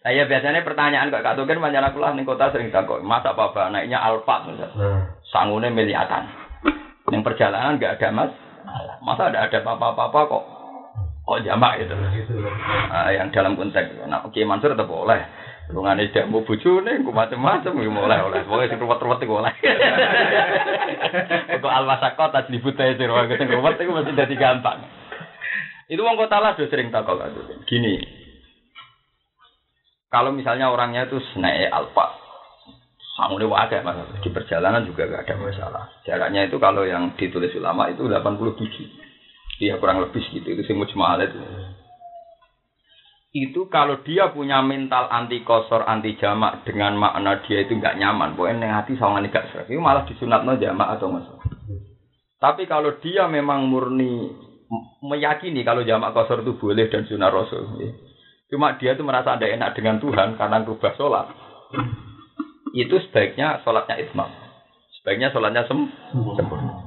Lah ya biasanya pertanyaan kok Kak Tuken panjang aku lah ning kota sering takut, masa bapak naiknya Alphard misalnya. Nah, Sangune miliatan. Yang perjalanan nggak ada mas, masa ada ada apa-apa kok kok jamak gitu. gitu. Ah, yang dalam konteks, nah Oke Mansur tetap boleh. Lungane tidak mau bojone, ku macam-macam ya boleh oleh. Pokoke sing ruwet-ruwet iku oleh. Kok alwasako tas dibutae sing ruwet sing ruwet iku mesti dadi gampang. Itu wong kota lah sering takok. Gini. Kalau misalnya orangnya itu naik alfa, sangune wae mas di perjalanan juga gak ada masalah. Jaraknya itu kalau yang ditulis ulama itu 87. Iya kurang lebih segitu itu sih mujmal itu. Itu kalau dia punya mental anti kosor, anti jamak dengan makna dia itu nggak nyaman, pokoknya neng hati sama gak serak. Itu malah disunatno jamak atau mas. Tapi kalau dia memang murni meyakini kalau jamak kosor itu boleh dan sunnah rasul, ya. cuma dia itu merasa ada enak dengan Tuhan karena berubah sholat, itu sebaiknya sholatnya itmam. Sebaiknya sholatnya sem sempurna.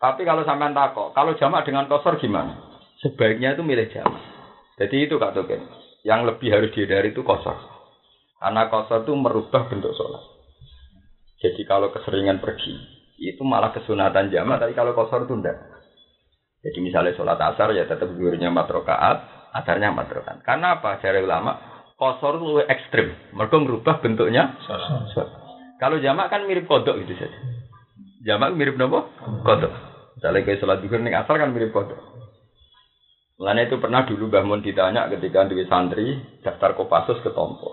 Tapi kalau sampean takok, kalau jamak dengan kosor gimana? Sebaiknya itu milih jamak. Jadi itu Kak Token. Yang lebih harus dihindari itu kosor. Karena kosor itu merubah bentuk sholat. Jadi kalau keseringan pergi, itu malah kesunatan jamak, tapi kalau kosor itu enggak. Jadi misalnya sholat asar ya tetap zuhurnya 4 rakaat, asarnya 4 rakaat. Karena apa? Dari ulama, kosor itu lebih ekstrim. Mereka merubah bentuknya sholat. Kalau jamak kan mirip kodok gitu saja. Jamak mirip apa? Kodok. Misalnya kayak sholat zuhur nih asar kan mirip kodok. Mulanya itu pernah dulu Mbah Mun ditanya ketika di santri daftar Kopassus ke Tompo.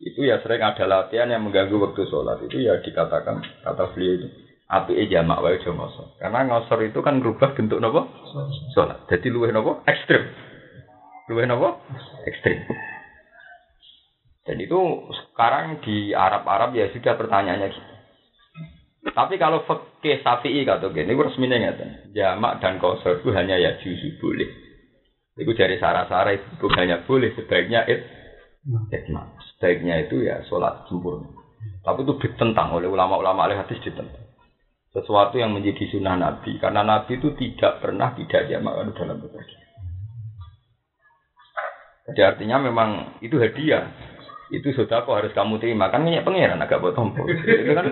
Itu ya sering ada latihan yang mengganggu waktu sholat. Itu ya dikatakan kata beliau itu api jamak wae ngosor. Karena ngosor itu kan merubah bentuk nopo sholat. Jadi luwih nopo ekstrim. Luwih nopo ekstrim. Dan itu sekarang di Arab-Arab ya sudah pertanyaannya gitu. Tapi kalau fikih Syafi'i kata gini, ini resminya ngeten. Jamak dan kosor itu hanya ya juzu boleh. Itu dari sara-sara itu hanya boleh sebaiknya it itmam. Sebaiknya itu ya sholat sempurna. Tapi itu ditentang oleh ulama-ulama ahli hadis ditentang. Sesuatu yang menjadi sunnah Nabi. Karena Nabi itu tidak pernah tidak jamak dalam bepergian. Jadi artinya memang itu hadiah. Itu sudah kok harus kamu terima. Kan minyak pangeran agak buat tombol. Itu kan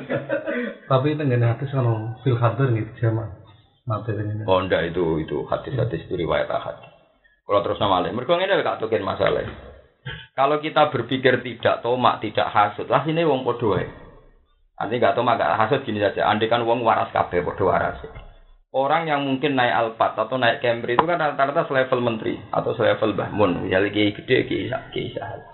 Tapi itu nggak hati kalau fil hadir gitu sama materi ini. Oh enggak itu itu hadis-hadis itu riwayat ahad. Kalau terus nama lain, mereka ini gak tukin masalah. Kalau kita berpikir tidak tomak, tidak hasud, lah ini wong podo wae. Nanti gak tomak, gak hasud gini saja. Andai kan wong waras kabeh podo waras. Orang yang mungkin naik Alphard atau naik Camry itu kan rata-rata selevel menteri atau selevel bahmun, misalnya kiai gede, sahal.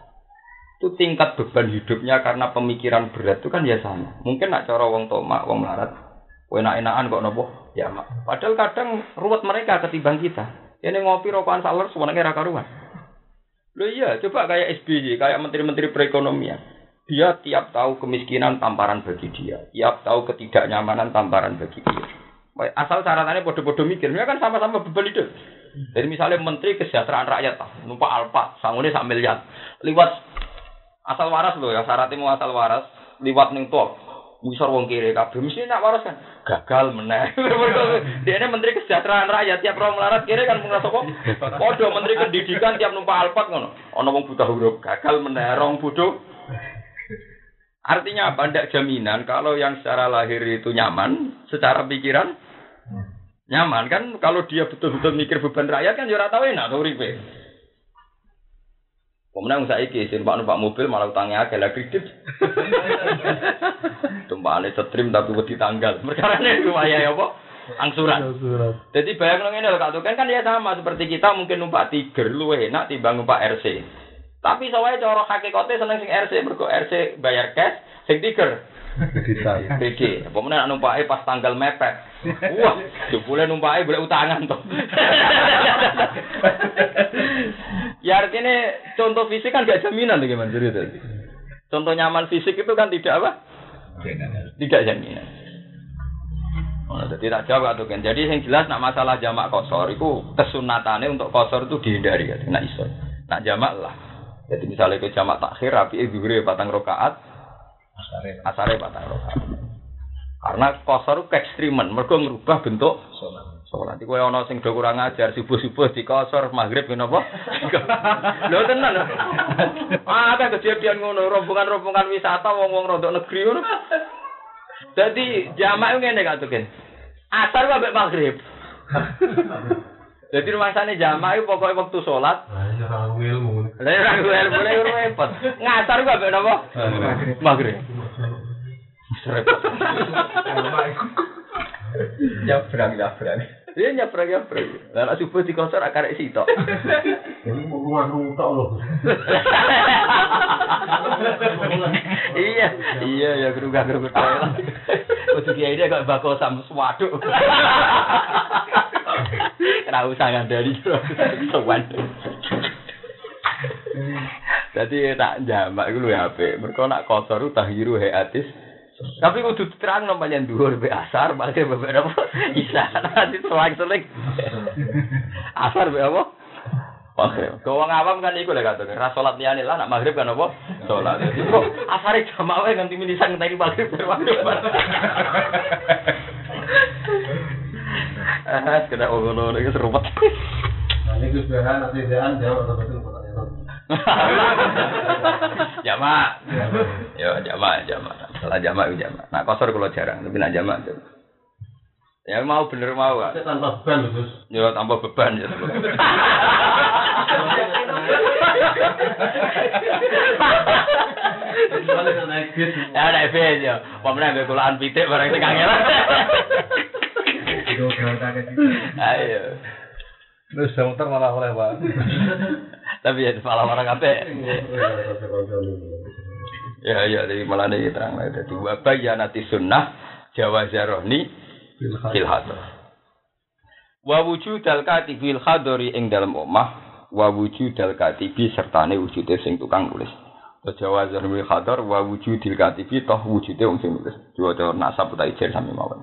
Itu tingkat beban hidupnya karena pemikiran berat itu kan ya sama. Mungkin nak cara wong tomak, wong melarat, enak-enakan kok nopo ya mak. Padahal kadang ruwet mereka ketimbang kita. Ini ngopi rokokan saler semuanya ra karuan. Loh iya, coba kayak SBY, kayak menteri-menteri perekonomian. Dia tiap tahu kemiskinan tamparan bagi dia, tiap tahu ketidaknyamanan tamparan bagi dia. Asal caratannya bodoh-bodoh mikir, mereka kan sama-sama beban hidup. Jadi misalnya menteri kesejahteraan rakyat, ah, numpak alpa, sangune sak miliar, liwat asal waras loh ya, syaratnya mau asal waras, liwat ning tol, Misor wong kiri kabeh mesti nak waras kan gagal meneh. Dia menteri kesejahteraan rakyat tiap orang melarat kiri kan mengrasa kok. Podo menteri pendidikan tiap numpak alpat ngono. Ono wong buta huruf gagal meneh rong bodoh. Artinya apa? Tidak jaminan kalau yang secara lahir itu nyaman, secara pikiran nyaman kan kalau dia betul-betul mikir beban rakyat kan ya ora tau enak. Pemenang saiki sing numpak numpak mobil malah utangnya akeh lah kredit. Tumpakane setrim tapi wedi tanggal. Perkarane lumayan apa? Angsuran. Surat. Jadi bayang ngene lho Kak Tuken kan ya sama seperti kita mungkin numpak Tiger luwih enak timbang numpak RC. Tapi soalnya cara hakikate seneng sing RC mergo RC bayar cash, sing Tiger Bisa. BG. Pemenang numpake pas tanggal mepet. Wah, jebule numpake boleh utangan toh. ya artinya contoh fisik kan gak jaminan tuh gimana cerita. Contoh nyaman fisik itu kan tidak apa? Tidak jaminan. Oh, jadi tak jawab tuh kan. Jadi yang jelas nak masalah jamak kosor itu kesunatannya untuk kosor itu dihindari ya. Nak iso. Nak jamak lah. Jadi misalnya ke jamak takhir, rapi zuhur patang rokaat, Asare. asare patang rokaat. Karena kosor ke ekstrimen, mereka merubah bentuk Sholat. sholat. Iku ono sing do kurang ajar subuh-subuh di kosor maghrib kenapa? Lho tenan. lho. Ada kejadian ngono, rombongan-rombongan wisata wong-wong rodok negeri ngono. Jadi jamak ngene gak tuh Asar ambek maghrib. Jadi rumah sana iku pokoke wektu salat. Lah Lain orang gue ilmu. Lain orang gue ilmu, repot. Ngasar gue abis nama. Magri. Bisa repot. Ya berani, ya. Iya nyaprek nyaprek. Lah subuh di kosor akarek sitok. Ini mau rumah rutak loh. iya, iya ya gerugah gerugah lah. Kudu kiai dia kok bako sam swaduk. Kena usah ngandani sowan. Jadi tak jamak iku lho HP. Mergo nak kotor ku tahiru hayatis. Tapi kudu terang namanya dhuwur be asar, malah bebek apa? Isa nanti selang-seling. Asar be apa? Maghrib. Kau wong awam kan iku lek katone, ra salat liyane lah nak maghrib kan apa? Salat. Kok asare jamak wae ganti minisan ngenteni maghrib bar maghrib. Ah, kena ngono iki serupet. Ini kesudahan nanti jangan jawab atau betul pertanyaan. Jamak. Yo jamak, jamak. Salah jamak itu jamak. Nak kosor kalau jarang, tapi nak jamak. jamak. Ya mau bener mau Kak. Saya tanpa beban Gus. Yo tambah beban ya. Kalau. Ya naik bis ya. Pemenang gue kulaan pitik barang sing kangelan. Ayo. Terus muter malah oleh Pak. Tapi ya malah orang kabeh. ya ya jadi malah nih terang lah. Jadi wabah ya nanti sunnah jawa jarohni filhador wawuju dalkati filhadori ing dalam omah wawuju dalkati bi serta nih wujudnya sing tukang tulis atau jawa jarohni filhador wawuju dalkati bi toh wujudnya sing tukang tulis jawa jarohni nasab utai jel sami mawon.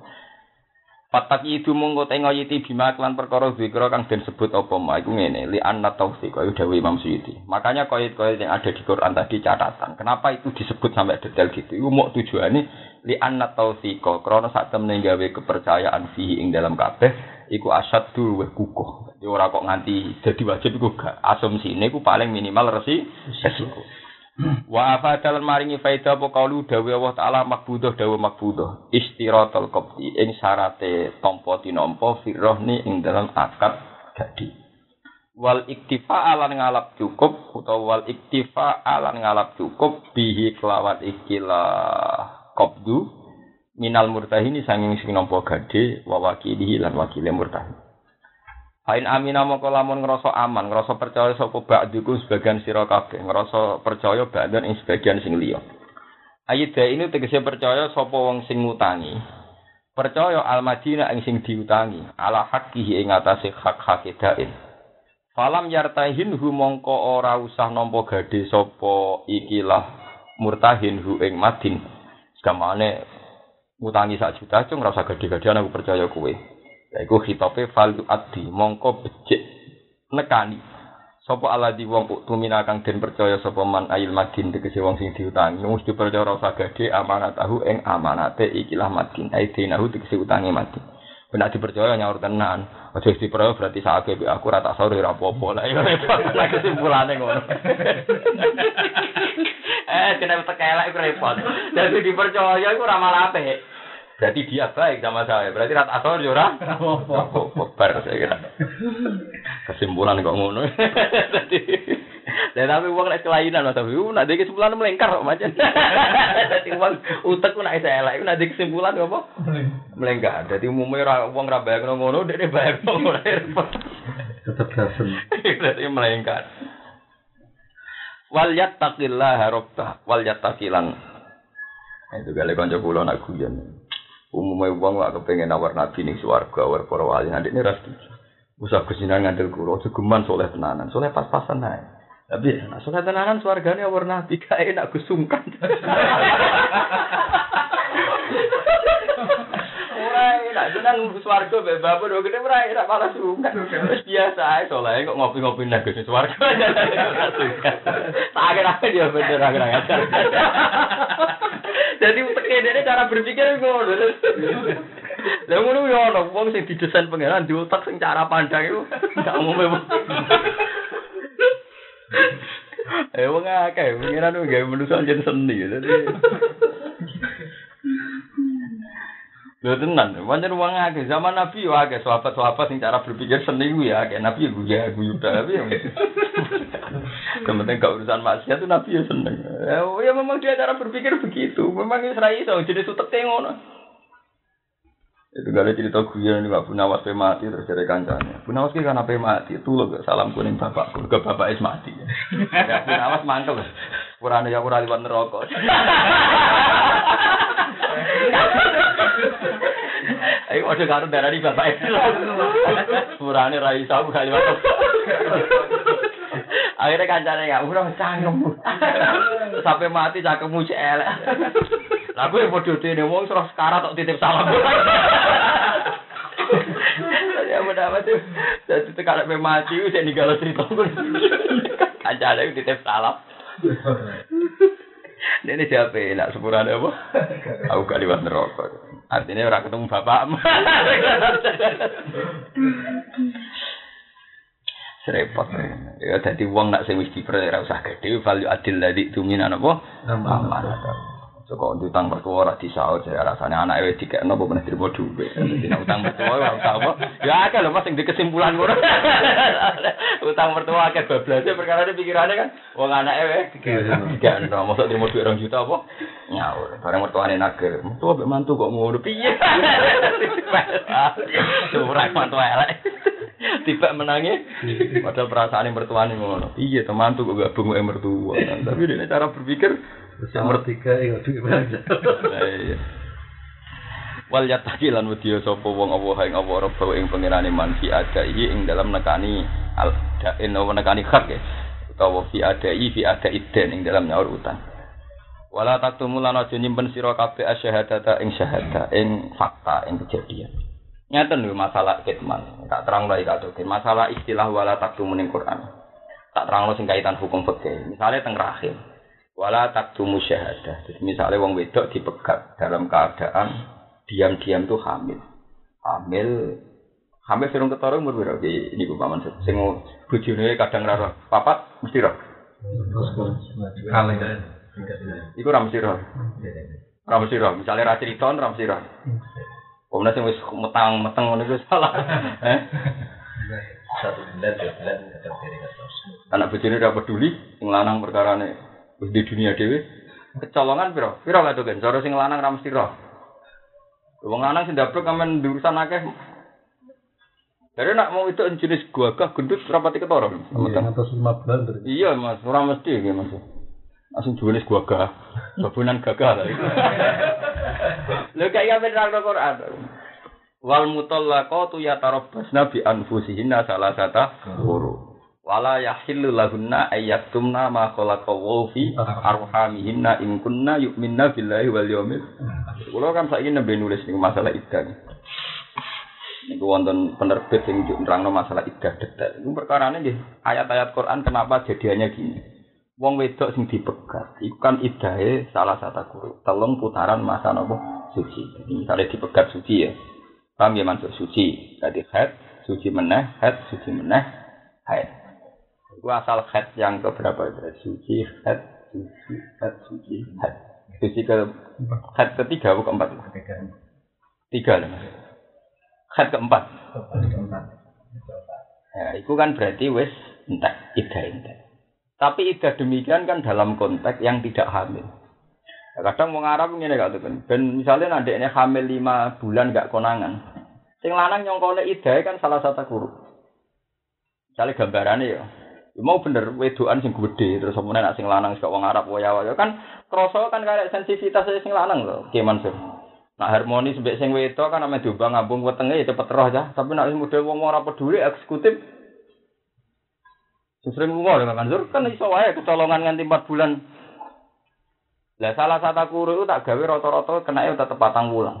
Patak itu mongko tengo yiti bima klan perkara zikra kang den sebut apa ma iku ngene li anna taufiq kaya dawuh Imam Suyuti. Makanya koid-koid yang ada di Quran tadi catatan. Kenapa itu disebut sampai detail gitu? Iku mau tujuane li anna taufiq krana sak temne gawe kepercayaan fihi ing dalam kabeh iku asaddu wa kukuh. Jadi ora kok nganti dadi wajib iku gak. Asumsine iku paling minimal resi resiko. Wa afadalan maringi faedah apa kaulu dawe Allah taala makbudah dawe makbudah istiratul qabdi ing syarate tampa tinampa firrohni ing dalam akad gadi. Wal iktifa alan ngalap cukup utawa wal iktifa alan ngalap cukup bihi kelawan ikilah qabdu minal murtahini sanging sing nampa gade wa wakilihi lan wakile murtahin Hain amina mongko lamun ngrasa aman, ngrasa percaya sapa ba'diku sebagian sira kabeh, ngrasa percaya ba'dan ing sebagian sing liya. Ayida ini tegese percaya sapa wong sing ngutangi. Percaya al-madina ing sing diutangi, ala haqqihi ing atase hak-hak dain. Falam yartahin hu mongko ora usah nampa gade sapa ikilah murtahin hu ing madin. Segamane ngutangi sak juta cung ora usah gede-gedean aku percaya kowe. Yaiku khitabe fal addi mongko becik nekani. Sapa aladi wong tumina kang den percaya sapa man ayil madin tegese wong sing diutangi mesti percaya ora usah gede tahu ing amanate ikilah madin ai dinahu tegese utangi madin. Benak dipercaya nyaur tenan. Aja dipercaya berarti sakake aku ora tak sore ora apa-apa. Lah iya repot. Lah kesimpulane ngono. eh kena tekelek iku repot. Dadi dipercaya iku ora malah apik. Berarti dia baik sama saya. Berarti rat asor yo ora. Bar saya kira. Kesimpulan kok ngono. Dadi dan tapi uang naik kelainan loh tapi uh, nanti kesimpulan melengkar kok macam. Jadi uang utek ku naik saya lah. Nanti kesimpulan apa? Melengkar. Jadi umumnya uang rabayang ngono, dia dia bayar ngono. Tetap gasen. Jadi melengkar. Wal yattaqillah rabbah wal yattaqilan. Itu kali kanca kula nak guyon. Umumnya uang lah kepengen nawar nabi nih suarga, awar para wali nanti ini ras Usah kesinan ngandel kulo, segeman soleh tenanan, soleh pas-pasan naik. Tapi nah, soleh tenanan suarganya awar nabi kayak enak kusungkan. wae, nak seneng swarga mbek bapak do gede ora ora malah suka. Biasa ae soleh kok ngopi-ngopi nang Gus swarga. Tak akhir-akhir dia bener akhir-akhir. Jadi uteke dene cara berpikir ngono. Lah ngono yo ono wong sing didesain pangeran di otak sing cara pandang iku gak umum. Eh wong akeh pangeran gawe manusa jen seni. Dadi Lho tenan, pancen wong akeh zaman Nabi yo akeh sahabat-sahabat sing cara berpikir seni ku ya akeh Nabi yo guya guyu tapi yo. Penting gak urusan maksiat itu Nabi ya seneng. Ya, ya memang dia cara berpikir begitu. Memang Israel iso jadi suteke ngono. Itu gak ada cerita guyon ini Pak Bunawas pe mati terus dari kancane. Bunawas ki kan apa mati, gak salam kuning bapakku, ke bapak es mati. Ya Bunawas mantel. Purane ya ora liwat neraka. Ayo ojo karo darani bapak es. Purane ra iso aku gak liwat. Akhirnya kancane ya, udah cangkem. Sampai mati cangkemmu cek elek. Lah gue podo dene wong terus sekarang tok titip salam. Ya amat tuh. Jadi tekan sampai mati wis ninggal cerita. Kancane titip salam. Ini siapa nak sepurane apa? Aku gak liwat neraka. Artinya ora ketemu bapakmu. Serepot. Ya dadi wong nak sing wis diper ora usah gedhe adil ladi tuminan apa? Amanah. Soko utang mertua ora disaur jare rasane anake wis dikekno apa meneh trimo dhuwit. Dadi nek utang mertua ora usah apa. Ya akeh lho Mas sing di kesimpulan ngono. utang mertua akeh bablase perkara pikirane kan wong anake wis dikekno mosok trimo dhuwit 2 juta apa? Nyaur. Bareng mertuane nagel. Mertua mbek mantu kok ngono piye? Ora mantu elek. Tiba menangi, padahal perasaan mertuane ngono. Iya, temantu kok gabung wae mertua. Tapi dia cara berpikir Yang nomor tiga, ya duit aja. Lah iya. Wal yataki lan wedya sapa wong Allah ing Allah Rabb ing pangerane man fi adai ing dalam nekani al dain nekani hak ya. Utawa fi adai fi adai den ing dalam nyaur utang. Wala taktumu lan aja nyimpen sira kabeh asyhadata ing syahada ing fakta ing kejadian. Nyata lho masalah kitman. Tak terang lagi kata masalah istilah wala taktumu ning Quran. Tak terang sing kaitan hukum fikih. Misalnya teng rahim. Wala taktumu syahadah. Jadi misalnya wong wedok dipegat dalam keadaan diam-diam tuh hamil. Hamil hamil sirung ketara umur piro iki niku paman sing bojone kadang ra roh. Papat mesti roh. Kali Iku ra mesti roh. Ra mesti roh. Misale ra crita ra mesti roh. Pemene sing wis metang-meteng ngono iku salah. Eh? Satu bulan, dua bulan. Anak bojone ra peduli sing lanang perkarane wis di dunia dhewe. Kecolongan piro? Piro gak tuken? Cara sing lanang ra mesti roh. Wong lanang sing ndablek amen urusan akeh. Dari nak mau itu jenis gagah gendut rapati ketara. Iya, atas lima bulan. Iya mas, ora mesti ya mas. Langsung jenis gagah, sabunan gagah lah. Lho kayak apa nerang Quran? Wal mutallaqatu yatarabbasna bi anfusihinna salasata quru. Wala yahillu lahunna ayyaktumna ma khalaqallahu fi arhamihinna in kunna yu'minna billahi wal yawmil. Kulo kan saiki nembe nulis niku masalah iddah. Niku wonten penerbit sing nerangno masalah iddah detail. Iku perkarane nggih ayat-ayat Quran kenapa jadiannya gini. Wong wedok sing dipegat, iku kan idahe salah satu guru. Telung putaran masa nopo suci. Jadi misalnya dipegat suci ya. Paham ya maksud suci. Jadi head, suci meneh, head, suci meneh, head. Itu asal head yang keberapa itu? Suci, head, suci, head, suci, head. Suci ke head ketiga atau keempat? Tiga lah mas. Head keempat. Ya, itu kan berarti wis entek, ida entek. Tapi ida demikian kan dalam konteks yang tidak hamil. Ya, kadang mau Arab ngene gak tuh kan. Ben misalnya nanti ini hamil lima bulan gak konangan. Sing lanang nyongkone ida kan salah satu guru. Misalnya gambarannya ya. Ya mau bener wedoan sing gede terus kemudian nak sing lanang sing wong Arab waya waya kan kroso kan kayak sensitivitas sing lanang loh. Ki Mansur. Nah harmoni sebek sing wedok kan ame diubah ngambung wetenge ya cepet roh ya. Tapi nak model wong ora peduli eksekutif Sing sering lunga dengan Mansur kan iso wae kecolongan nganti 4 bulan. Lah salah satu itu tak gawe rata-rata kena tetep patang wulan.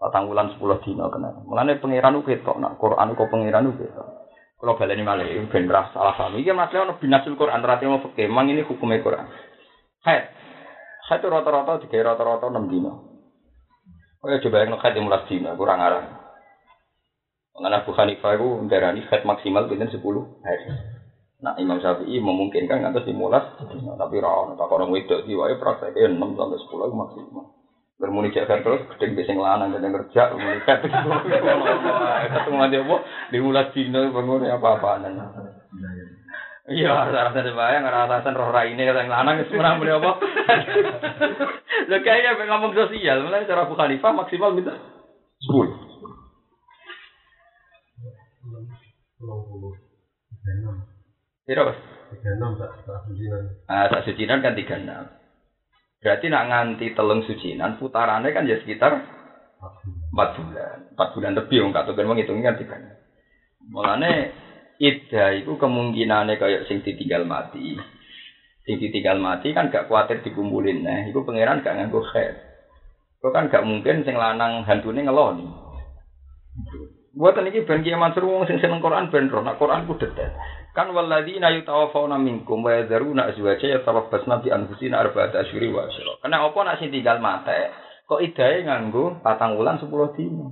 Patang wulan 10 dina kena. Mulane pangeran ku nak Quran kok pangeran ku. Kalau baleni malih ben ora salah paham. Iki masalah ono binasul Quran rati mau fikih. Mang ini hukumnya Quran. Haid. Haid rata-rata digawe rata-rata 6 dina. Oh ya coba yang haid 15 dina kurang arah. Mengenai Abu Hanifah itu darani haid maksimal pinten 10 haid. Nah Imam Syafi'i memungkinkan ngantos 15 dina, tapi ra tak orang wedok iki wae prakteke 6 sampai 10 itu maksimal. Bermuni jaga terus, gedeng besing lanang gedeng kerja, bermuni kat ketemu nanti apa? Dimulas dino bangun apa-apaan. Iya, rasa-rasa sebayang, rasa-rasa roh raine kata yang lanang itu menang beli apa? Lo kayaknya ngomong sosial, mulai cara Abu Khalifah maksimal minta sepuluh. Tiga enam tak tak sucinan. Ah, sak sucinan kan tiga enam. Berarti nak nganti telung sucinan, putarannya kan ya sekitar empat bulan. Empat bulan lebih, nggak tahu kan menghitungnya kan tiga. Mulane Ida itu kemungkinannya kayak sing ditinggal mati. Sing ditinggal mati kan gak khawatir dikumpulin. Nah, itu pangeran gak nganggo khair. Itu kan gak mungkin sing lanang hantune ngeloni. Buatan ini ben kiai Mansur wong sing seneng Quran ben roh, nak Quran ku detail. Kan walladzina yutawaffawna minkum wa yadharuna azwaja yatarabbasna bi anfusina arba'ata asyhuri wa asyra. Kena apa nak sing tinggal mate, kok idahe nganggo patang wulan 10 dina.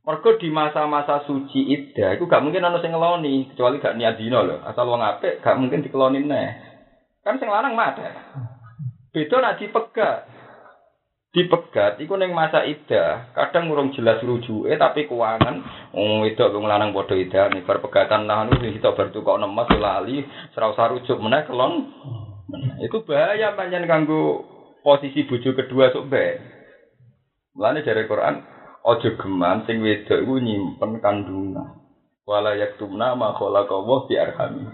Mergo di masa-masa suci iddah iku gak mungkin ana sing ngeloni, kecuali gak niat dina lho. Asal wong apik gak mungkin dikelonin neh. Kan sing lanang mate. Beda nak dipegat. Dipegat iku ning masa iddah, kadang urung jelas rujuke tapi keuangan wong wedok wong lanang padha iddah ning bar pegatan nah anu kita bar tukok nemes lali, ora usah rujuk meneh kelon. Itu bahaya pancen kanggo posisi bojo kedua sok bae. Mulane dari Quran Ojo geman sing wedok iku nyimpen kandungan. Wala yaktumna ma khalaqallahu fi arhami.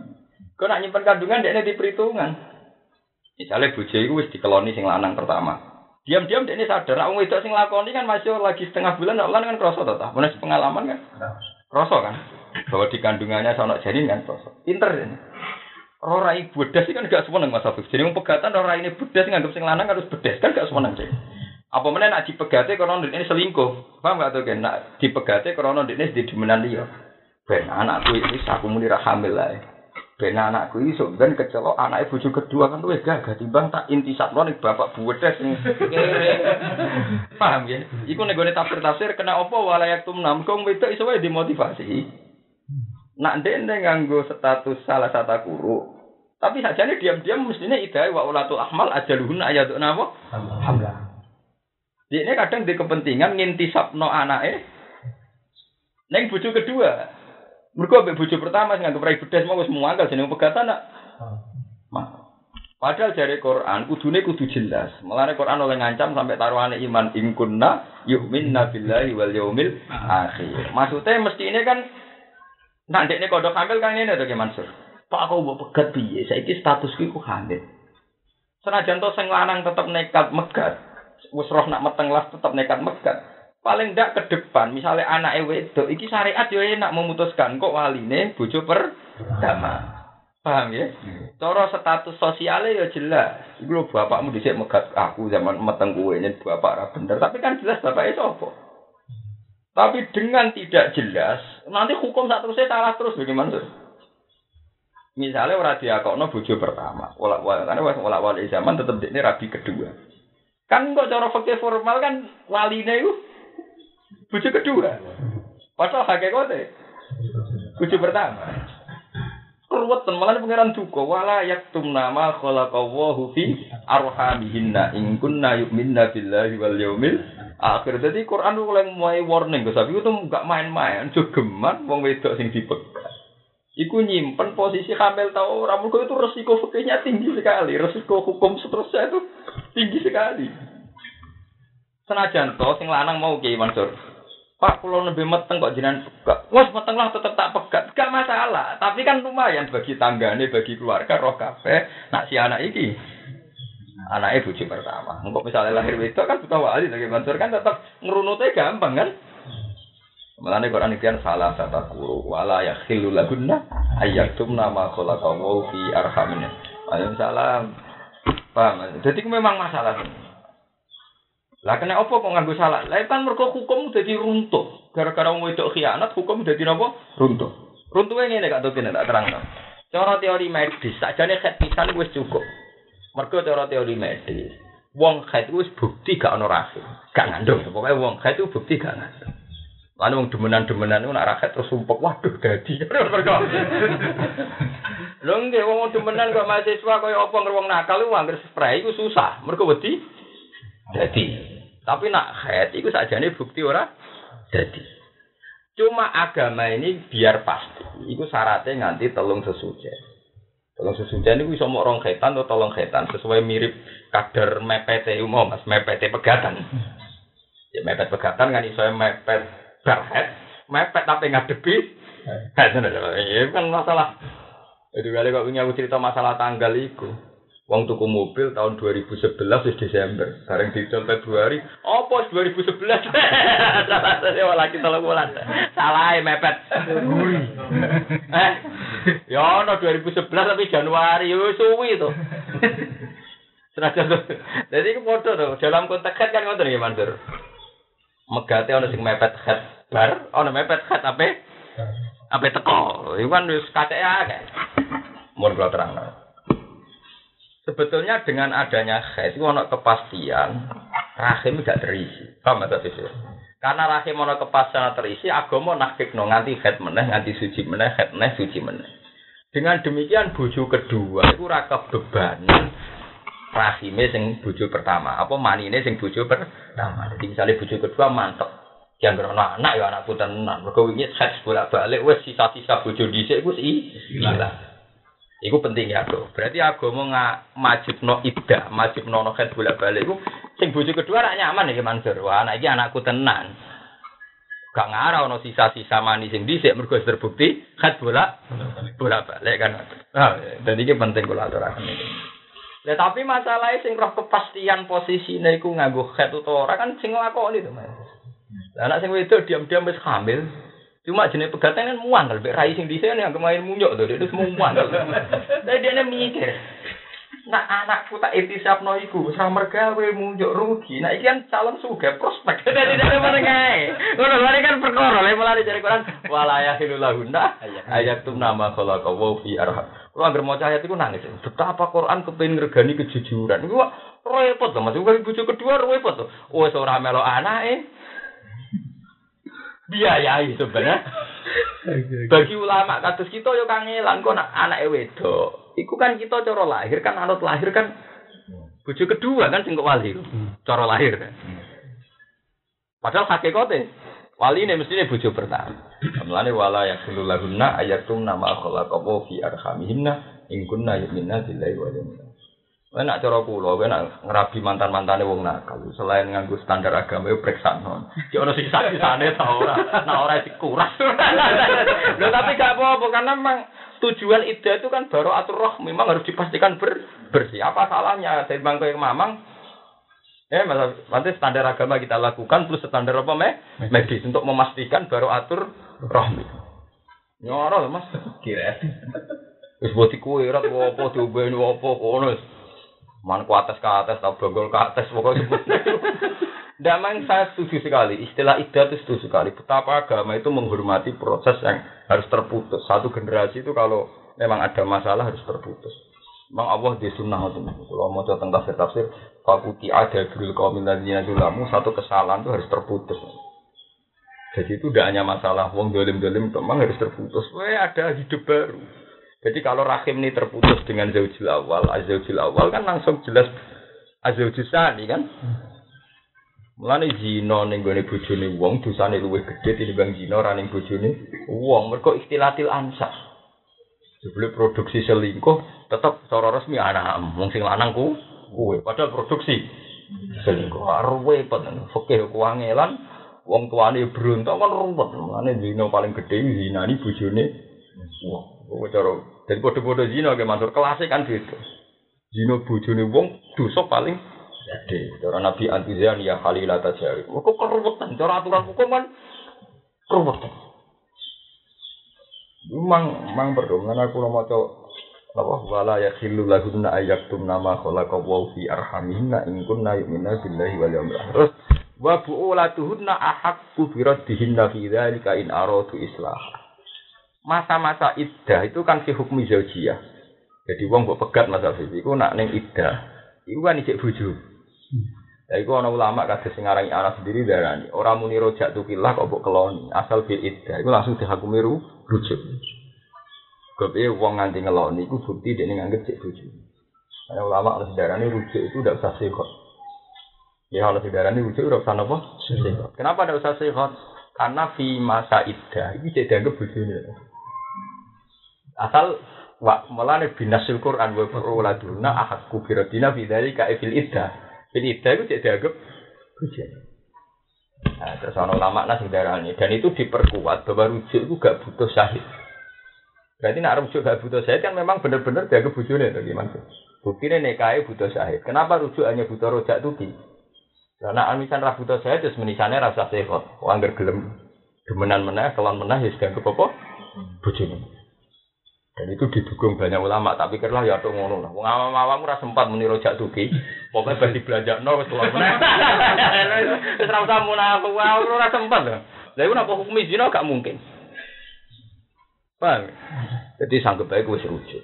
Kau nak nyimpen kandungan dekne di perhitungan. Misalnya bojo iku wis dikeloni sing lanang pertama. Diam-diam dekne sadar, wong wedok sing lakoni kan masih lagi setengah bulan, nak kan kroso to ta. Menes pengalaman kan. Kroso kan. Bahwa di kandungannya sono janin kan kroso. Pinter ini. Ora ibu bedes kan gak seneng Mas Afif. Jadi pegatan ora ini bedes nganggep sing lanang harus bedes kan gak seneng sih. Apa meneh nak dipegate karena ini selingkuh. Paham gak tuh kan? Nak dipegate karena ini di demenan dia. Ben anakku ini aku muni hamil lah. Ben anakku ini sok ben kecelok anake bojo kedua kan luwih gagah timbang tak intisapno ning bapak buwedes sing. Paham ya? Iku nek gone tafsir-tafsir kena apa walayak tumnam kong wedok iso wae dimotivasi. Nak ndek nganggo status salah satu guru. Tapi sajane diam-diam mestinya idai wa ulatul ahmal ajaluhun ayatun apa? Hamlah. Dia ini kadang di kepentingan ngintisapno anake neng bojo kedua. Mergo ambek bojo pertama sing nganggep rai bedes mau wis muangkel jeneng pegatan nak. Mah. Padahal dari Quran kudune kudu jelas. Mulane Quran oleh ngancam sampai taruhane iman in kunna yu'minna billahi wal yaumil akhir. Maksudnya mesti ini kan nak ndekne kodok hamil kan ini to Mansur. Pak aku mbok pegat piye? Saiki statusku iku hamil. Senajan to sing lanang tetep nekat megat, wis roh nak meteng tetap nekat megat. Paling ndak ke depan, misalnya anak wedok, iki syariat yo enak memutuskan kok waline bojo pertama. Paham ya? Cara status sosialnya ya jelas. Iku lho bapakmu dhisik megat aku zaman meteng kowe bapak ra bener, tapi kan jelas bapaknya sapa. Tapi dengan tidak jelas, nanti hukum saat terusnya salah terus bagaimana tuh? Misalnya orang diakokno bojo pertama, wala wala karena wala wala zaman tetap ini rabi kedua. Kan kok cara fakir formal kan waline itu bojo kedua. Padahal hakikate bojo pertama. Keruwetan malah pangeran duka wala yaktum nama khalaqallahu fi arhamihinna in kunna yu'minna billahi wal yaumil akhir. Jadi Quran itu mulai mulai warning sapi itu enggak main-main, jogeman wong wedok sing dipegat. Iku nyimpen posisi hamil tau ora mergo itu resiko fikihnya tinggi sekali, resiko hukum seterusnya itu tinggi sekali. Senajan to sing lanang mau Ki Mansur. Pak pulau lebih meteng kok jenengan pegat. Wes meteng lah tetep tak pegat. Gak masalah, tapi kan lumayan bagi tanggane, bagi keluarga roh kabeh nak si anak iki. Anaknya bojo pertama. Engkau misalnya lahir wedok kan butuh wali lagi Mansur kan tetap ngerunutnya gampang kan? Mulane Quran iki kan salah satu guru wala ya khilu lagunna ayatum nama khalaqahu fi arhamin. Waalaikumsalam. Paham? Jadi memang masalah. Lah kena apa kok nganggo salah? Lah kan mergo hukum dadi runtuh. Gara-gara wong wedok khianat hukum dadi napa? Runtuh. Runtuhnya ngene Kak Topin tak terangno. Cara teori medis, sakjane khat pisan wis cukup. Mergo cara teori medis, wong khat wis bukti gak ono rahim. Gak ngandung. Pokoknya wong khat itu bukti gak ngandung. Lalu wong demenan-demenan itu nak rakyat terus sumpek, waduh dadi. Lho nggih wong demenan kok mahasiswa kaya apa ngerwong nakal iku anggere spray iku susah. Mergo wedi dadi. Tapi nak head iku sakjane bukti ora dadi. Cuma agama ini biar pasti. Iku syaratnya nganti telung sesuci. Telung sesuci ini bisa mau rong khetan atau tolong khetan sesuai mirip kadar mepet umum mas mepet pegatan. Ya mepet pegatan kan iso mepet barhead, mepet tapi ngadepi. Itu kan masalah. Itu kali kok punya cerita masalah tanggal itu. Wong tuku mobil tahun 2011 wis Desember, bareng dicol Februari. Apa 2011? Salah saya lagi tolong bulan. Salah mepet. eh, ya no 2011 tapi Januari yo suwi to. Senajan tuh. Jadi itu foto tuh. Dalam konteks kan ngoten ya Mansur. Megate ana sing mepet head bar, ana mepet head apa? Apa teko. Iku kan wis kacek akeh. Mun kula terangno. Sebetulnya dengan adanya haid itu ono kepastian rahim gak terisi. Paham ta sih? Karena rahim ono kepastian terisi, agama nakikno nganti haid meneh, nganti suci meneh, haid meneh, suci meneh. Dengan demikian bojo kedua itu raka bebanan rahime sing bojo pertama, apa manine sing bojo pertama. Jadi misalnya bojo kedua mantep. Yang berono anak ya anakku tenan. Mergo wingi haid bolak-balik wis sisa-sisa bojo dhisik wis ilang. Iku penting ya tuh. Berarti agama nggak majib no ida, majib no noket bolak balik. Iku sing bojo kedua rak nyaman nih Mansur. Wah, anak ini anakku tenan. Gak ngarau no sisa-sisa manis sing dhisik mergo terbukti khat bolak bolak balik kan. Nah, dan ini penting kula aturaken iki. Lah tapi masalahnya sing roh kepastian posisine iku nganggo khat utawa ora kan sing nglakoni to, Mas. Lah anak sing wedok diam-diam wis hamil, Cuma jenis pegatan kan muang kalau rai sing di sini yang kemarin munyok tuh dia itu semua muang Tapi dia mikir, nak anakku tak itisap no iku sama gawe munyok rugi. Nah iki kan calon suga prospek. Jadi dia mana ngai. Ngono lari kan perkara, lha mulai dari Quran walaya hilulahuna ayat tuh nama kalau kau fi arham. Kalau agar mau ayat itu nangis. Betapa Quran kepengen ngergani kejujuran. Iku repot loh, masih bukan bujuk kedua repot tuh. Oh seorang melo anak eh biayai sebenarnya. Bagi ulama kados kita yo kangelan kok nak anake wedok. Iku kan kita cara lahir kan anut lahir kan bojo kedua kan sing wali. Cara lahir. Padahal hakikate wali ini mestinya bojo pertama. Mulane wala yakulu lahunna ayatum nama khalaqahu fi arhamihinna in kunna yu'minna billahi wal yawmil Kowe nak cara kula, kowe nak ngerabi mantan-mantane wong nakal, selain nganggo standar agama yo periksa non. Ki ono sisa-sisane ta ora? Nak ora dikuras. Lho tapi gak apa-apa karena memang tujuan ide itu kan baru atur roh memang harus dipastikan ber bersih. Apa salahnya dari bangko yang mamang? Eh, nanti standar agama kita lakukan plus standar apa me? medis untuk memastikan baru atur rohmi. Nyoro mas, kira. Wis buat kue, rat wopo, diubeni wopo, kono. Man ku atas ke atas, atau bogol ke atas, pokoknya. Damang saya setuju sekali, istilah ida itu setuju sekali. Betapa agama itu menghormati proses yang harus terputus. Satu generasi itu kalau memang ada masalah harus terputus. Memang Allah di sunnah itu. Kalau mau tentang tafsir tafsir, fakuti ada geril kaum dulamu, satu kesalahan itu harus terputus. Jadi itu tidak hanya masalah wong dolim dolim, memang harus terputus. Wah ada hidup baru. Jadi kalau rahim ini terputus dengan zaujil awal, azaujil awal kan langsung jelas azaujil sani kan. Mulane zina ning gone bojone wong dosane luwih gedhe tinimbang zina ra ning bojone wong. Mergo istilatil ansah. Sebelum produksi selingkuh tetap secara resmi anak wong sing lanang ku. Padahal produksi selingkuh arwe peten fikih kuangelan wong tuane beruntung kan ruwet. Mulane zina paling gedhe zinani bojone wong. Kok cara dan bodoh-bodoh zina ke mantur kelasnya kan gitu. Zina bojone wong dosa paling gede. Cara Nabi anti zina ya khalilah tajari. Kok keruwetan cara aturan hukum kan keruwetan. Memang memang berdoa aku mau apa wala yakhillu lahunna ayyaktum nama khalaqa wa fi arhamihinna in kunna yu'minuna billahi wal yawmil akhir. Wa bu'ulatuhunna ahaqqu bi raddihinna fi dzalika in aradu islah. Masa-masa iddah itu kan fi hukmi zaujiyah. Jadi wong mbok pegat masa iki iku nak ning iddah, iku kan isik bojo. Ya iku ana ulama kados sing aran anak sendiri darani, ora muni rojak tukillah kok mbok keloni, asal fil iddah iku langsung dihakumi ru- rujuk. Kepiye wong nganti ngeloni iku bukti dekne nganggep cek bojo. Ana ulama ana sedarane rujuk itu ndak usah sehat. Ya ana sedarane rujuk ora usah napa? Sehat. Kenapa ndak usah sehat? Karena fi masa iddah iki cek dianggap bojone. Asal wa mulane binasul Quran wa uladuna ahakku biradina fi dzalika fil iddah. Fil iddah itu cek dianggap bojone. Nah, terus ana ulama nah darani dan itu diperkuat bahwa rujuk itu gak butuh syahid. Berarti nak rujuk gak butuh syahid kan memang benar-benar dianggap bojone to gimana? Buktinya nikahe butuh syahid. Kenapa rujuk hanya butuh rojak tuki? Karena amisan ra butuh syahid terus menisane rasa sehat. Wong anggar gelem demenan meneh, kelon meneh ya dianggap apa? Bojone. Dan itu didukung banyak ulama, tapi kira ya tuh ngono lah. Wong awam-awam ora sempat muni rojak tuki. Pokoke ben dibelajakno wis tuwa meneh. Wis ra usah munafik, ora sempat. Lah iku napa hukum zina gak mungkin. Paham? Jadi sanggup baik wis rujuk.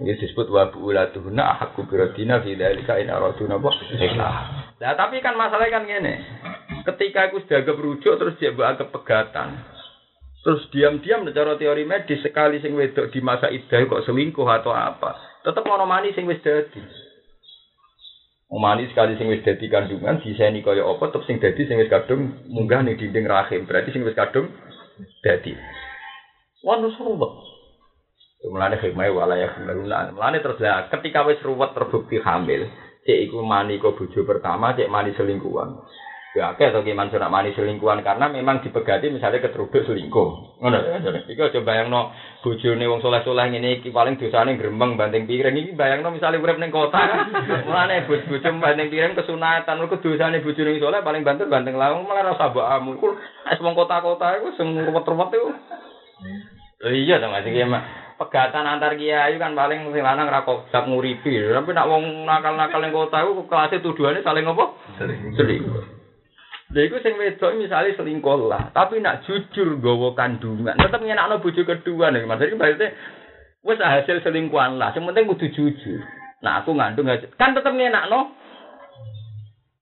Ini disebut wa buulatuhunna ahakku biradina fi dzalika in aradu napa iklah. Lah tapi kan masalahnya kan ngene. Ketika aku sudah agak rujuk terus dia mbok anggap pegatan. Terus diam-diam cara teori medis sekali sing wedok di masa iddah kok selingkuh atau apa. Tetep ono mani sing wis dadi. Wong mani sekali sing wis dadi kandungan diseni kaya apa tetep sing dadi sing wis kadung munggah ning dinding rahim. Berarti sing wis kadung dadi. Wah, nus ruwet. Mulane hikmah wala ya guna. Mulane terus lah ketika wis ruwet terbukti hamil, cek iku mani kok bojo pertama, cek mani selingkuhan. Ya akeh to ki mansur nak mani selingkuhan karena memang dipegati misalnya ketruduk selingkuh. Ngono ya. Iku aja bayangno bojone wong soleh-soleh ngene iki paling dosane gremeng banting piring iki bayangno misalnya urip ning kota. Mulane bojo banting piring kesunatan mergo dosane bojone soleh paling banter banting lawang malah rasa mbokmu. Iku es wong kota-kota iku sing ruwet-ruwet iku. Iya to Mas iki pegatan antar kiai kan paling sing lanang ra kok nguripi. Tapi nak wong nakal-nakal ning kota iku kelasé tuduhane saling apa? Selingkuh. Lha iku sing wedok misale selingkuh lah, tapi nak jujur gawa kandungan, tetep nyenakno bojo kedua nih. Mas iki berarti wis hasil selingkuhan lah. Sing penting kudu jujur. Nah aku ngandung kan tetep nyenakno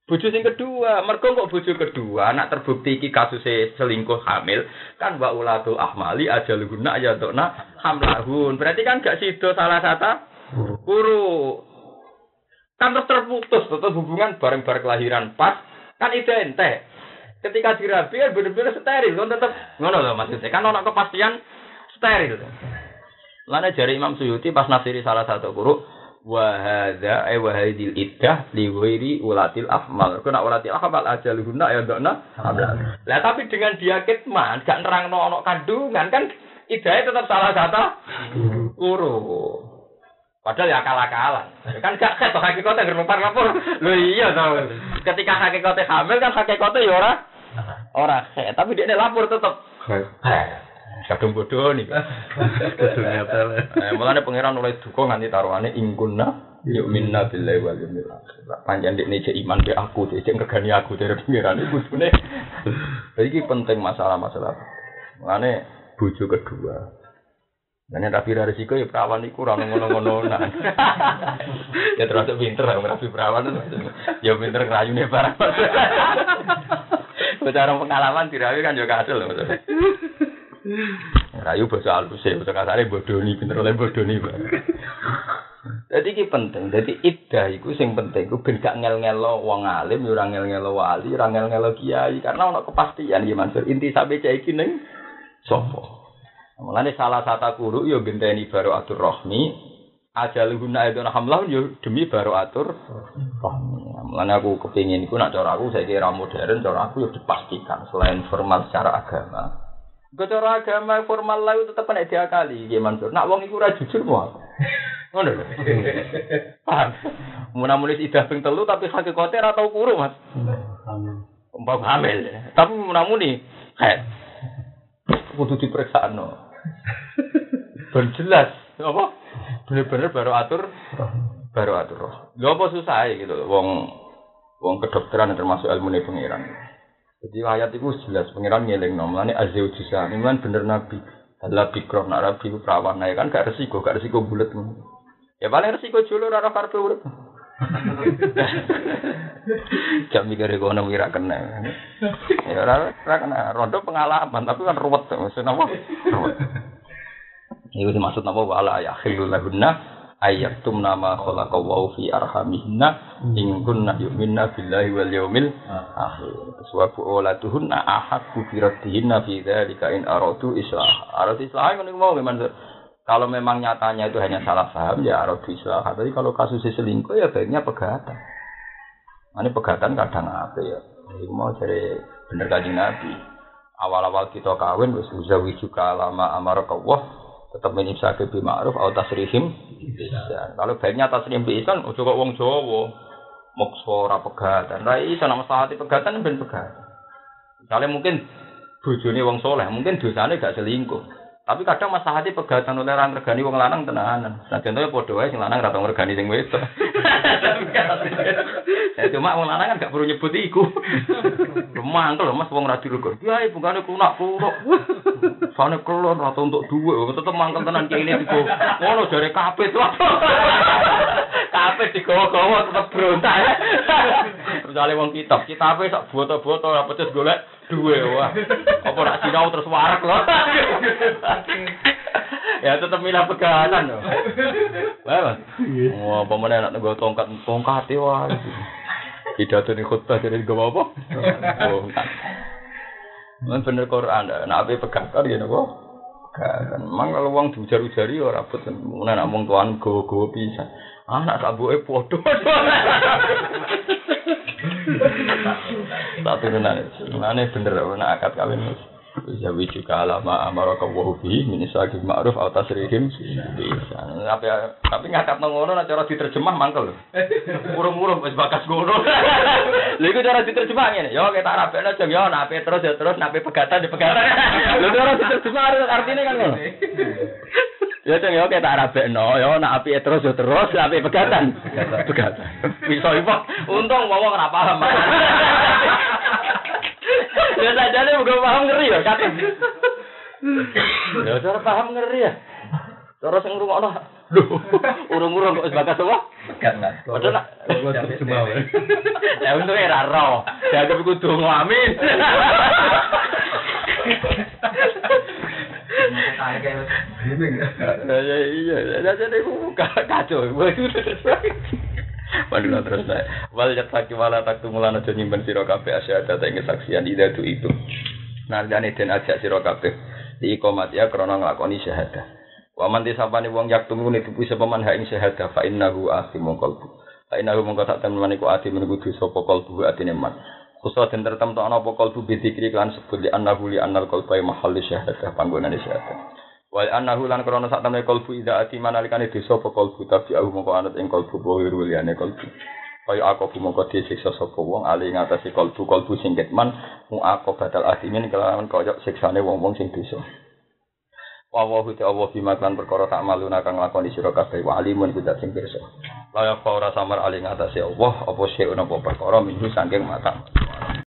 bojo sing kedua. Mergo kok bojo kedua nak terbukti iki kasusnya selingkuh hamil, kan wa ulatul ahmali ajaluhunna ayatuna hamlahun. Berarti kan gak sido salah satu guru. Kan terputus, tetap hubungan bareng-bareng kelahiran pas kan identik. Ketika dirabi kan bener-bener steril, kan tetap ngono loh maksudnya. Kan ono kepastian steril. Lana jari Imam Suyuti pas nafsiri salah satu guru wahada eh wahadil iddah li ghairi ulatil afmal. Kena ulatil afmal ajaluhunna ya ndokna. Lah tapi dengan dia kitman gak nerangno ono kandungan kan idahnya tetap salah satu guru. Padahal ya akal-akalan. Kan gak ket hakikate ngrepar lapor. Lho iya to. Ketika hakikate hamil kan hakikate ya ora ora ket, tapi dia lapor tetep. Kadung bodoh nih. Eh, mulane pangeran oleh duka nganti taruhane ingkunna yuk minna billahi wal yawmil akhir. Panjang dik cek iman be aku, cek ngregani aku dari pangeran iku kudune. Iki penting masalah-masalah. Mulane bojo kedua. Dan yang rapi resiko ya perawan iku ora ngono-ngono nah. ya termasuk pinter lah rapi perawan itu. Ya pinter ngrayune barang. Bicara pengalaman dirawi kan juga hasil loh. Rayu bahasa halus ya, bahasa kasarnya bodoni, pinter oleh bodoni. Jadi ini penting. Jadi iddah itu sing penting. Itu ben gak ngel-ngelo wong alim, ya ora ngel-ngelo wali, ora ngel-ngelo kiai. Karena ono kepastian ya Mansur. Inti sampai cek iki ning sapa? Mulane salah satu guru yo genteni baru atur rohmi, ajaluhunna itu hamlah yo demi baru atur rohmi. Mulane aku kepingin iku nak cara aku saya kira modern, cara aku yo dipastikan selain formal secara agama. Cara agama formal lah itu tetap nek diakali, nggih Mansur. Nak wong iku ora jujur mau. Ngono lho. Paham? Mun nulis idah ping telu tapi hakikate ora tau kuru, Mas. Umpam hamil. Tapi mun muni haid. Kudu diperiksa no. Ben jelas apa? Bener-bener baru atur baru atur roh. Lho apa susah gitu loh, wong wong kedokteran termasuk ilmu pengiran. Jadi ayat itu jelas pengiran ngeling nomor ini azeu jisa ini kan bener nabi. Adalah bikro nak itu perawan nah, kan gak resiko gak resiko bulat. Ya paling resiko julur arah karpe urip. Jam mikir kono wira kena. Ya ora kena rondo pengalaman tapi kan ruwet maksudnya apa? Ruwet. Iku dimaksud napa wala ya khilul ayyatum nama khalaqa wa fi arhamihinna in kunna yu'minna billahi wal yaumil akhir wa bu'ulatuhunna ahqqu bi raddihinna fi dzalika in aradu islah aradu islah ngono mau memang kalau memang nyatanya itu hanya salah paham ya aradu islah tapi kalau kasusnya selingkuh ya baiknya pegatan ini pegatan kadang apa ya itu mau cari bener kaji nabi awal-awal kita kawin wis uzawi juga lama amarakallah tetap menyiksa ke ma'ruf atau tasrihim bisa. Kalau baiknya tasrihim bi ihsan ojo kok wong Jawa mokso ora pegatan. Lah iso nama sahati pegatan ben pegatan. Misalnya mungkin bojone wong soleh, mungkin dosanya gak selingkuh. Tapi kadang masalah hati pegatan oleh orang regani wong lanang tenanan. Nah contohnya podo aja sing lanang rata regani sing wedok. ya cuma wong lanang kan gak perlu nyebut iku. Mantel Mas wong ra dirukur. Ya bungane kunak kunak. Sane kelon rata untuk dua, tetep mangkel tenan kene digo. Ngono jare kapit. Kapit digowo-gowo tetep berontak. Misalnya wong kitab, kitabe sak boto-boto ora pedes golek duwe wah. Apa nak sinau terus warak loh. Ya tetap milah pegangan loh. Wah, wah pemenang nak nego tongkat tongkat ya wah. Pidato nih khutbah jadi gue apa? Tongkat. Man bener Quran, nak apa pegang kan ya nopo. Kan, mang kalau uang diujar-ujari ora rabut, mana nak mong tuan go-go bisa. Ah, nak sabuke podo. Tak turunan. Mulane bener ana akad kawin Bisa juga alama amara kawu bi min isaqi ma'ruf atau tasrihim bisa. Tapi tapi ngakak nang ngono cara diterjemah mangkel. Urung-urung wis bakas ngono. Lha iku cara diterjemah ngene. Yo kita arabekno jeng yo nape terus ya terus nape pegatan di pegatan. Lha cara diterjemah artinya kan ngono. Ya ceng ya kita arabekno ya nak api terus ya terus api pegatan. Pegatan. Bisa ipo. Untung wong ora paham. Ya sajane bukan paham ngeri ya kate. Ya cara paham ngeri ya. Cara sing ngrungokno lho urung-urung kok sebatas apa? Pegat nak. Padahal nak terjemah. Ya untung ora ro. Dianggap iku donga amin. Ya iya, ya jadi kacau. Padahal terus saya, wal yak saki wala tak tumulana aja nyimpen sira kabeh asyhadu ta ing saksian ida tu itu. Nardane den ajak sira kabeh di ikomat ya krana nglakoni syahadah. Wa man disapane wong yak tumune tuku sapa man ha ing syahadah fa innahu asimu qalbu. Fa innahu mongko tak temen maniku ati menunggu dosa apa qalbu atine man. Khusus den tertem ana apa qalbu bidzikri kan sebut li annahu li annal qalba mahalli syahadah panggonane syahadah. Wa annahu lan krana sak temne kalbu ida ati manalikane desa apa kalbu tapi aku mongko anut ing kalbu bohir wiliane kalbu. Kaya aku bu mongko disiksa sapa wong ali ngatasi kalbu kalbu sing ketman mu aku batal asimin kelawan kaya siksane wong-wong sing dosa. Wa wa hu Allah bima kan perkara tak maluna kang lakoni sira kabeh wa alimun kudat sing pirsa. Laya ora samar ali ngatasi Allah apa ana apa perkara minggu saking mata.